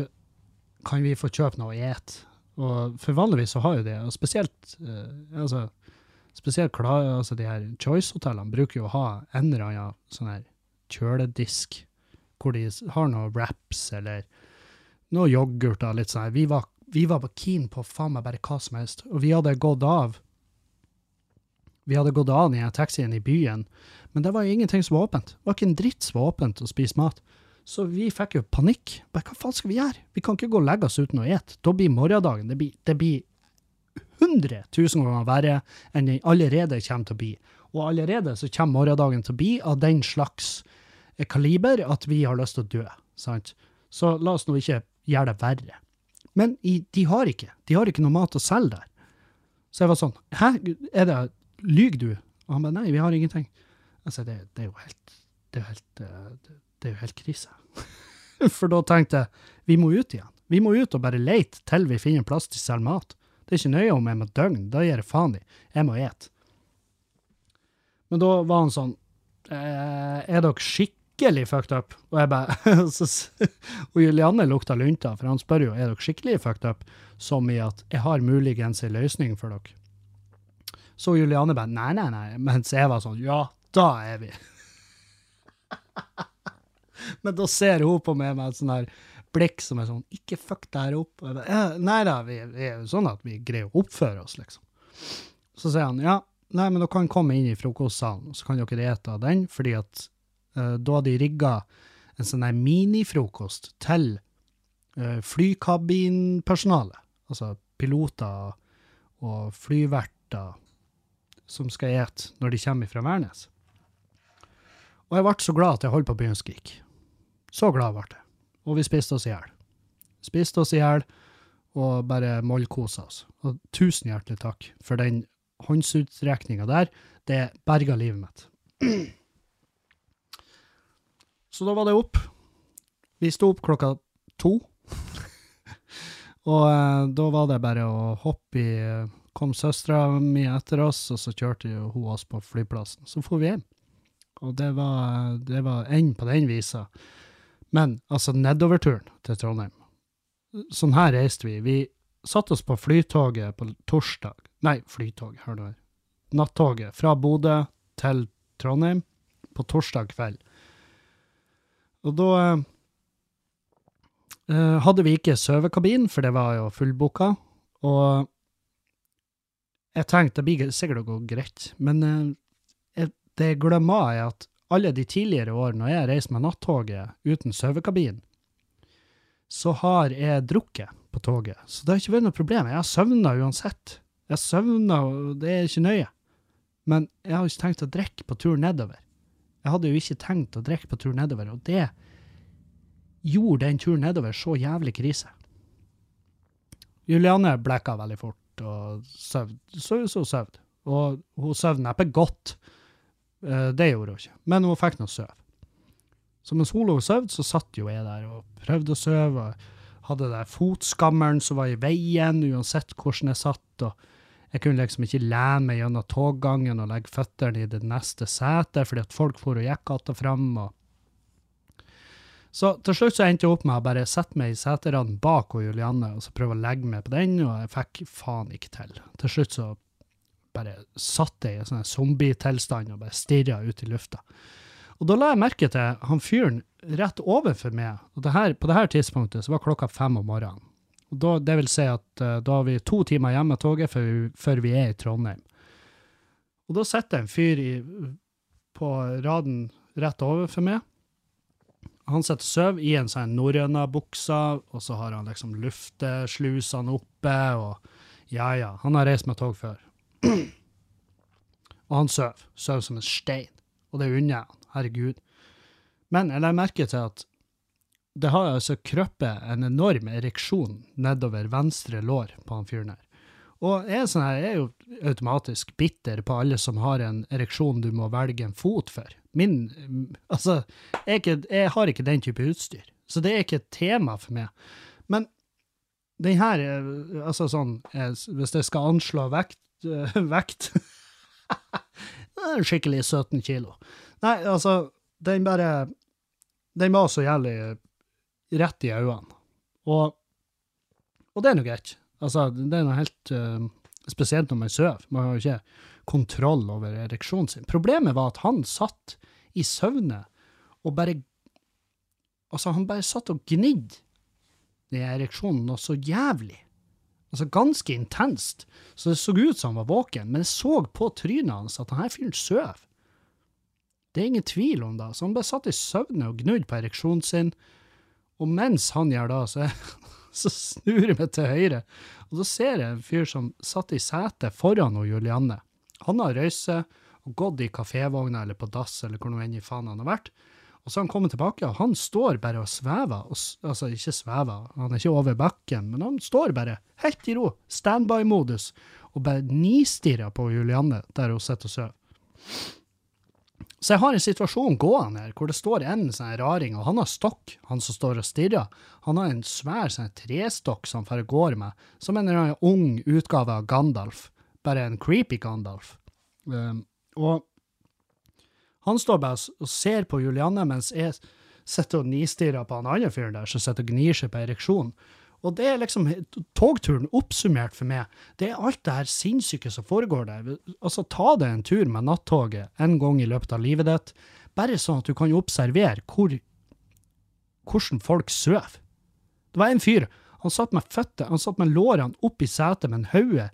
kan vi få kjøpe noe å ete? Og for vanligvis så har jo det, og spesielt eh, altså, spesielt klar, altså de her Choice-hotellene bruker jo å ha en eller annen sånn her kjøledisk, hvor de har noe wraps eller noe yoghurt og litt sånn her. Vi var, vi var bare keen på faen meg bare hva som helst, og vi hadde gått av vi hadde gått av i taxien i byen, men det var jo ingenting som var åpent. Det var ikke en dritt som var åpent å spise mat. Så vi fikk jo panikk. Bare hva faen skal vi gjøre? Vi kan ikke gå og legge oss uten å ete. Da blir morgendagen det blir, det blir 100 000 ganger verre enn den allerede kommer til å bli. Og allerede så kommer morgendagen til å bli av den slags kaliber at vi har lyst til å dø. sant? Så la oss nå ikke gjøre det verre. Men i, de har ikke. De har ikke noe mat å selge der. Så jeg var sånn Hæ, er det Lyver du? Og han bare nei, vi har ingenting. Altså, det, det er jo helt Det er jo helt, det, det er jo helt krise. For da tenkte jeg vi må ut igjen. Vi må ut og bare lete til vi finner plass til å selge mat. Det er ikke nøye om jeg må døgn, da gir jeg faen i. Jeg må ete. Men da var han sånn eh, Er dere skikkelig fucked up? Og jeg bare Og Julianne lukta lunta, for han spør jo er dere skikkelig fucked up, som i at jeg har muligens en løsning for dere. Så Julianne bare nei, nei, nei, mens jeg var sånn ja, da er vi. Men da ser hun på meg med et sånn her blikk som er sånn ikke fuck det her opp. Og jeg bare, nei da, vi, vi er jo sånn at vi greier å oppføre oss, liksom. Så sier han ja, nei, men dere kan komme inn i frokostsalen, så kan dere ete av den, fordi at da hadde de rigga en sånn her minifrokost til uh, flykabinpersonalet, altså piloter og flyverter som skal ete når de kommer fra Værnes. Og jeg ble så glad at jeg holdt på å begynne å skrike. Så glad ble jeg. Og vi spiste oss i hjel. Spiste oss i hjel og bare mollkosa oss. Og tusen hjertelig takk for den håndsutrekninga der. Det berga livet mitt. Så da var det opp. Vi sto opp klokka to. og eh, da var det bare å hoppe i kom søstera mi etter oss, og så kjørte hun oss på flyplassen. Så for vi hjem. Og det var, det var enden på den visa. Men altså, nedoverturen til Trondheim Sånn her reiste vi. Vi satte oss på flytoget på torsdag Nei, flytoget, hør nå her. Nattoget fra Bodø til Trondheim på torsdag kveld. Og da eh, hadde vi ikke sovekabin, for det var jo fullbooka. Og jeg tenkte det blir sikkert å gå greit, men eh, det jeg glemmer, er at alle de tidligere årene når jeg reiser med nattoget uten sovekabin, så har jeg drukket på toget. Så det har ikke vært noe problem. Jeg har søvna uansett. Jeg søvna, og det er ikke nøye. Men jeg har ikke tenkt å drikke på tur nedover. Jeg hadde jo ikke tenkt å drikke på tur nedover, og det gjorde den turen nedover så jævlig krise. Juliane blekka veldig fort og sov Så hun sov. Og hun sov neppe godt. Eh, det gjorde hun ikke. Men hun fikk noe søv. Så mens hun lå og sov, så satt jo jeg der og prøvde å sove. og Hadde der fotskammeren som var i veien, uansett hvordan jeg satt. og Jeg kunne liksom ikke lene meg gjennom toggangen og legge føttene i det neste setet, fordi at folk for og gikk att og fram. og så til slutt så endte jeg opp med å bare sette meg i seteraden bak og Julianne og så prøve å legge meg på den, og jeg fikk faen ikke til. Til slutt så bare satt jeg i en sånn zombietilstand og bare stirra ut i lufta. Og da la jeg merke til han fyren rett overfor meg, og det her, på det her tidspunktet så var klokka fem om morgenen. Da, det vil si at uh, da har vi to timer hjemme med toget før vi, før vi er i Trondheim. Og da sitter en fyr i, på raden rett overfor meg, han sitter og sover i en sånn norrøna buksa, og så har han liksom lufteslusene oppe, og Ja ja, han har reist med tog før. og han søv. Søv som en stein. Og det unner jeg han. Herregud. Men jeg legger merke til at det har altså krøpet en enorm ereksjon nedover venstre lår på han fyren her. Og jeg er, sånn her, jeg er jo automatisk bitter på alle som har en ereksjon du må velge en fot for. Min Altså, jeg, ikke, jeg har ikke den type utstyr, så det er ikke et tema for meg. Men den her, eh, altså sånn, jeg, hvis jeg skal anslå vekt, øh, vekt Skikkelig 17 kilo. Nei, altså, den bare Den var så jævlig rett i øynene. Og, og det er nå greit. Altså, det er noe helt uh, spesielt når man sover. Man har jo ikke kontroll over ereksjonen sin. Problemet var at han satt i søvne og bare Altså, han bare satt og gnidde den ereksjonen noe så jævlig. Altså ganske intenst. Så det så ut som han var våken, men jeg så på trynet hans at denne fyren sover. Det er ingen tvil om det. Så han bare satt i søvne og gnudde på ereksjonen sin. Og mens han gjør det, så, så snur jeg meg til høyre, og så ser jeg en fyr som satt i setet foran og Julianne. Han har røyst seg og gått i kafévogna eller på dass eller hvor nå enn i faen han har vært. Og så han kommet tilbake, og han står bare og svever. Og, altså, ikke svever, han er ikke over bakken, men han står bare helt i ro, standby-modus, og bare nistirrer på Julianne der hun sitter og sover. Så jeg har en situasjon gående her hvor det står en sånn raring, og han har stokk, han som står og stirrer. Han har en svær sånn trestokk som han går med, som en ung utgave av Gandalf. Bare en creepy Gandalf. Um, og han står bare og ser på Julianne mens jeg sitter og nistirrer på han andre fyren der som sitter og gnir seg på ereksjonen. Og det er liksom togturen oppsummert for meg. Det er alt det her sinnssyke som foregår der. Altså, ta deg en tur med nattoget en gang i løpet av livet ditt, bare sånn at du kan observere hvor, hvordan folk sover. Det var en fyr, han satt med føttene, han satt med lårene opp i setet, men hodet,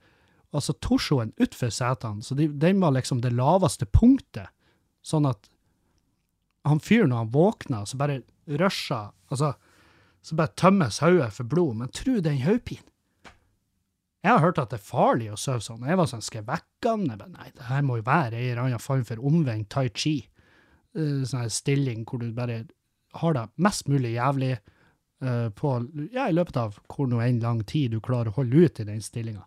altså torsoen utfor setene, så de, den var liksom det laveste punktet, sånn at han fyren, når han våkna, så bare rusha, altså, så bare tømmes hodet for blod, men tru den hodepinen. Jeg har hørt at det er farlig å sove sånn. Jeg var sånn, skal jeg vekke han? Nei, det her må jo være en eller annen form for omvendt tai chi. Uh, sånn stilling hvor du bare har det mest mulig jævlig uh, på, ja, i løpet av hvor nå enn lang tid du klarer å holde ut i den stillinga.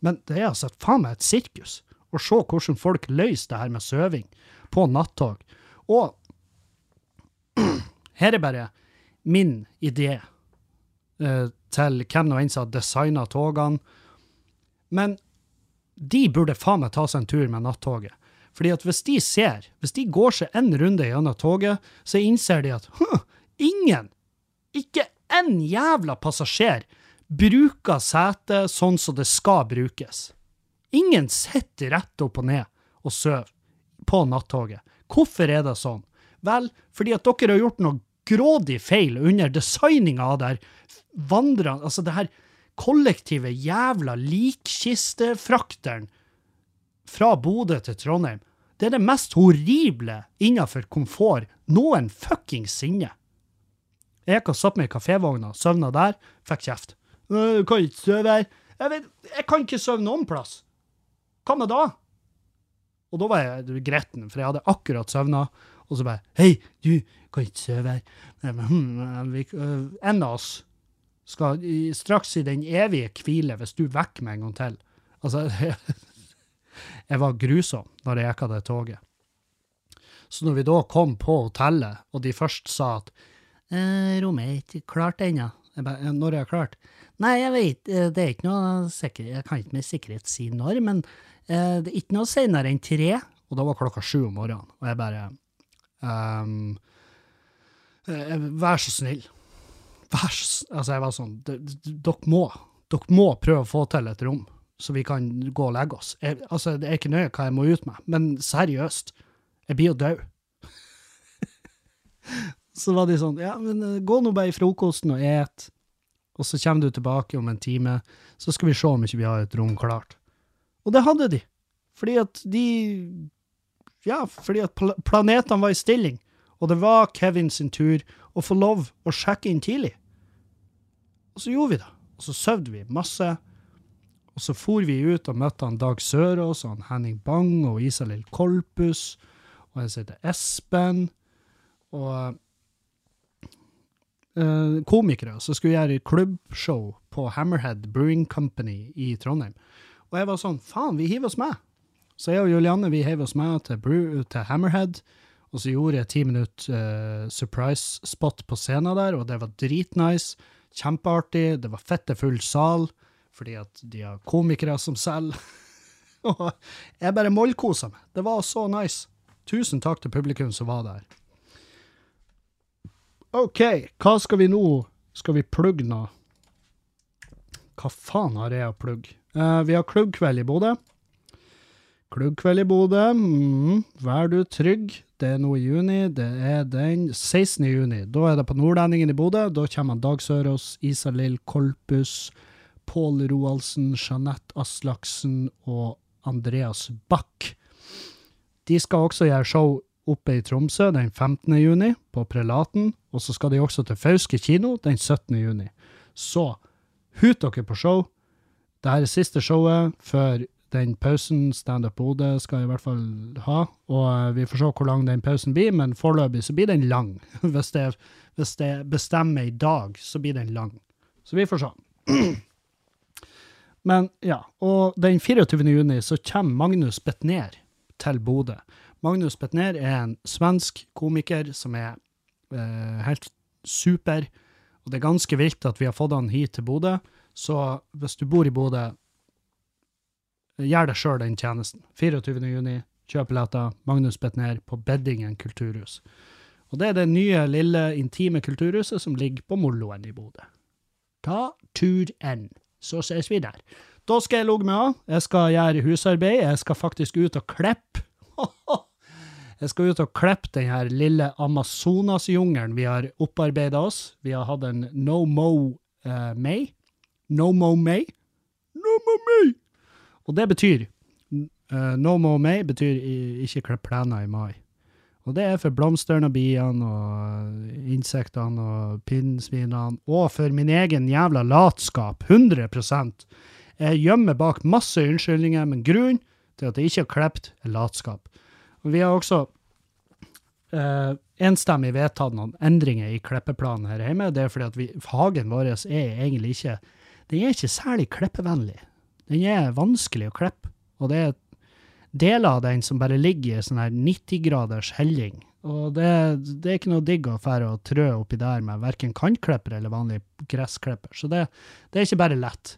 Men det er altså faen meg et sirkus å se hvordan folk løser det her med søving på nattog. Og her er bare min idé eh, til hvem nå enn som har designa togene. Men de burde faen meg ta seg en tur med nattoget. Fordi at hvis de ser, hvis de går seg en runde gjennom toget, så innser de at ingen, ikke en jævla passasjer, bruker setet sånn som det skal brukes. Ingen sitter rett opp og ned og sover på nattoget. Hvorfor er det sånn? Vel, fordi at dere har gjort noe grådig feil under designinga av det her vandrende Altså det her kollektive jævla likkistefrakteren fra Bodø til Trondheim. Det er det mest horrible innenfor komfort noen fuckings sinne. Jeg og satt meg i kafévogna, søvna der, fikk kjeft. «Øh, Du kan ikke sove her. Jeg, vet, jeg kan ikke sove noen plass. Hva med da? Og da var jeg gretten, for jeg hadde akkurat søvna, og så bare Hei, du kan ikke sove her. Hm, øh, en av oss skal straks i den evige hvile hvis du vekker meg en gang til. Altså, jeg var grusom når jeg gikk av det toget. Så når vi da kom på hotellet, og de først sa at eh, rommet er ikke klart ennå, jeg bare, når er det klart? Nei, jeg vet, eh, det er ikke noe sikker, jeg kan ikke med sikkerhet si når, men eh, det er ikke noe senere enn tre, og da var klokka sju om morgenen, og jeg bare eh, Vær så snill. Vær så Altså, jeg var sånn Dere må, dere må prøve å få til et rom, så vi kan gå og legge oss. Jeg, altså, det er ikke nøye hva jeg må ut med, men seriøst, jeg blir jo død. så var de sånn, ja, men eh, gå nå bare i frokosten og et, og så kommer du tilbake om en time, så skal vi se om ikke vi har et rom klart. Og det hadde de, fordi at de, ja, fordi at pl planetene var i stilling, og det var Kevin sin tur å få lov å sjekke inn tidlig. Og så gjorde vi det, og så søvde vi masse, og så for vi ut og møtte han Dag Sørås og han Henning Bang og Isalill Kolpus og en som heter Espen. Og uh, komikere som skulle gjøre klubbshow på Hammerhead Brewing Company i Trondheim. Og jeg var sånn, faen, vi hiver oss med. Så jeg og Julianne vi heiv oss med til, brew, til Hammerhead, og så gjorde jeg ti minutter uh, surprise spot på scenen der, og det var dritnice. Kjempeartig. Det var fette full sal, fordi at de har komikere som selger. og jeg bare mollkosa meg. Det var så nice. Tusen takk til publikum som var der. OK, hva skal vi nå? Skal vi plugge nå? Hva faen har jeg å plugge? Uh, vi har klubbkveld i Bodø. Klubbkveld i Bodø. Mm, vær du trygg. Det er nå i juni. Det er den 16. juni. Da er det på Nordlendingen i Bodø. Da kommer Dag Sørås, Isalill Kolpus, Pål Roaldsen, Jeanette Aslaksen og Andreas Bach. De skal også gjøre show oppe i Tromsø den 15. juni, på Prelaten. Og så skal de også til Fauske kino den 17. juni. Så hut dere på show. Dette er siste showet før den pausen Standup Bodø skal i hvert fall ha. Og eh, vi får se hvor lang den pausen blir, men foreløpig så blir den lang. Hvis det, hvis det bestemmer i dag, så blir den lang. Så vi får se. Men ja, og den 24. juni så kommer Magnus Betnér til Bodø. Magnus Betnér er en svensk komiker som er eh, helt super, og det er ganske vilt at vi har fått han hit til Bodø. Så hvis du bor i Bodø, gjør deg sjøl den tjenesten. 24. juni, kjøp billetter. Magnus Betnér på Beddingen kulturhus. Og det er det nye, lille, intime kulturhuset som ligger på Molloen i Bodø. Ta turen, så ses vi der. Da skal jeg ligge meg av. Jeg skal gjøre husarbeid. Jeg skal faktisk ut og klippe. Jeg skal ut og klippe den her lille Amazonasjungelen vi har opparbeida oss. Vi har hatt en No Mo uh, May. No Mo May. No Mo May! Og det betyr uh, No more May betyr ikke klipp plener i mai. Og det er for blomstene og biene og insektene og pinnsvinene, og for min egen jævla latskap, 100 Jeg gjemmer bak masse unnskyldninger, men grunnen til at jeg ikke har klippet, er latskap. Og vi har også uh, enstemmig vedtatt noen endringer i klippeplanen her hjemme. Det er fordi at vi, hagen vår er egentlig ikke Den er ikke særlig klippevennlig. Den er vanskelig å klippe, og det er deler av den som bare ligger i sånn her 90-graders helling. Og det, det er ikke noe digg å fære og trø oppi der med verken kantklipper eller vanlig gressklipper. Så det, det er ikke bare lett.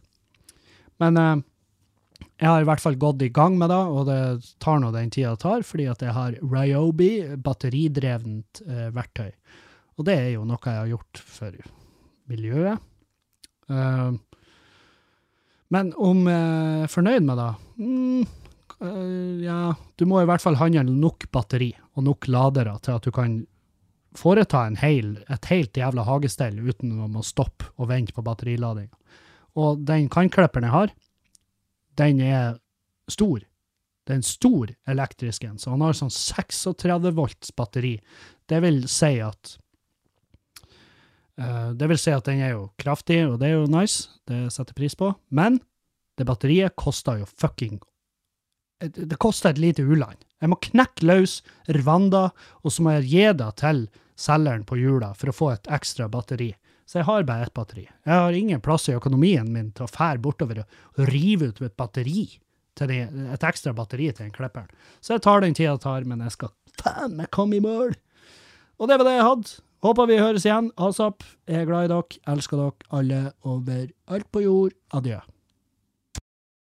Men eh, jeg har i hvert fall gått i gang med det, og det tar nå den tida det tar, fordi at jeg har Ryobi, batteridrevent eh, verktøy. Og det er jo noe jeg har gjort for miljøet. Eh, men om jeg er fornøyd med det? Mm, eh, ja, du må i hvert fall handle nok batteri og nok ladere til at du kan foreta hel, et helt jævla hagestell uten å stoppe og vente på batteriladinga. Og den kantklipperen jeg har, den er stor. Det er en stor elektrisk en, så han har sånn 36 volts batteri. Det vil si at eh, Det vil si at den er jo kraftig, og det er jo nice, det setter pris på, men det batteriet koster jo fucking Det koster et lite u-land. Jeg må knekke løs Rwanda, og så må jeg gi det til selgeren på hjula for å få et ekstra batteri. Så jeg har bare ett batteri. Jeg har ingen plass i økonomien min til å fære bortover og rive ut et batteri, det, et ekstra batteri til den klipperen. Så jeg tar den tida det tar, men jeg skal faen meg komme i mål. Og det var det jeg hadde. Håper vi høres igjen. Asap, jeg er glad i dere. Elsker dere alle over alt på jord. Adjø.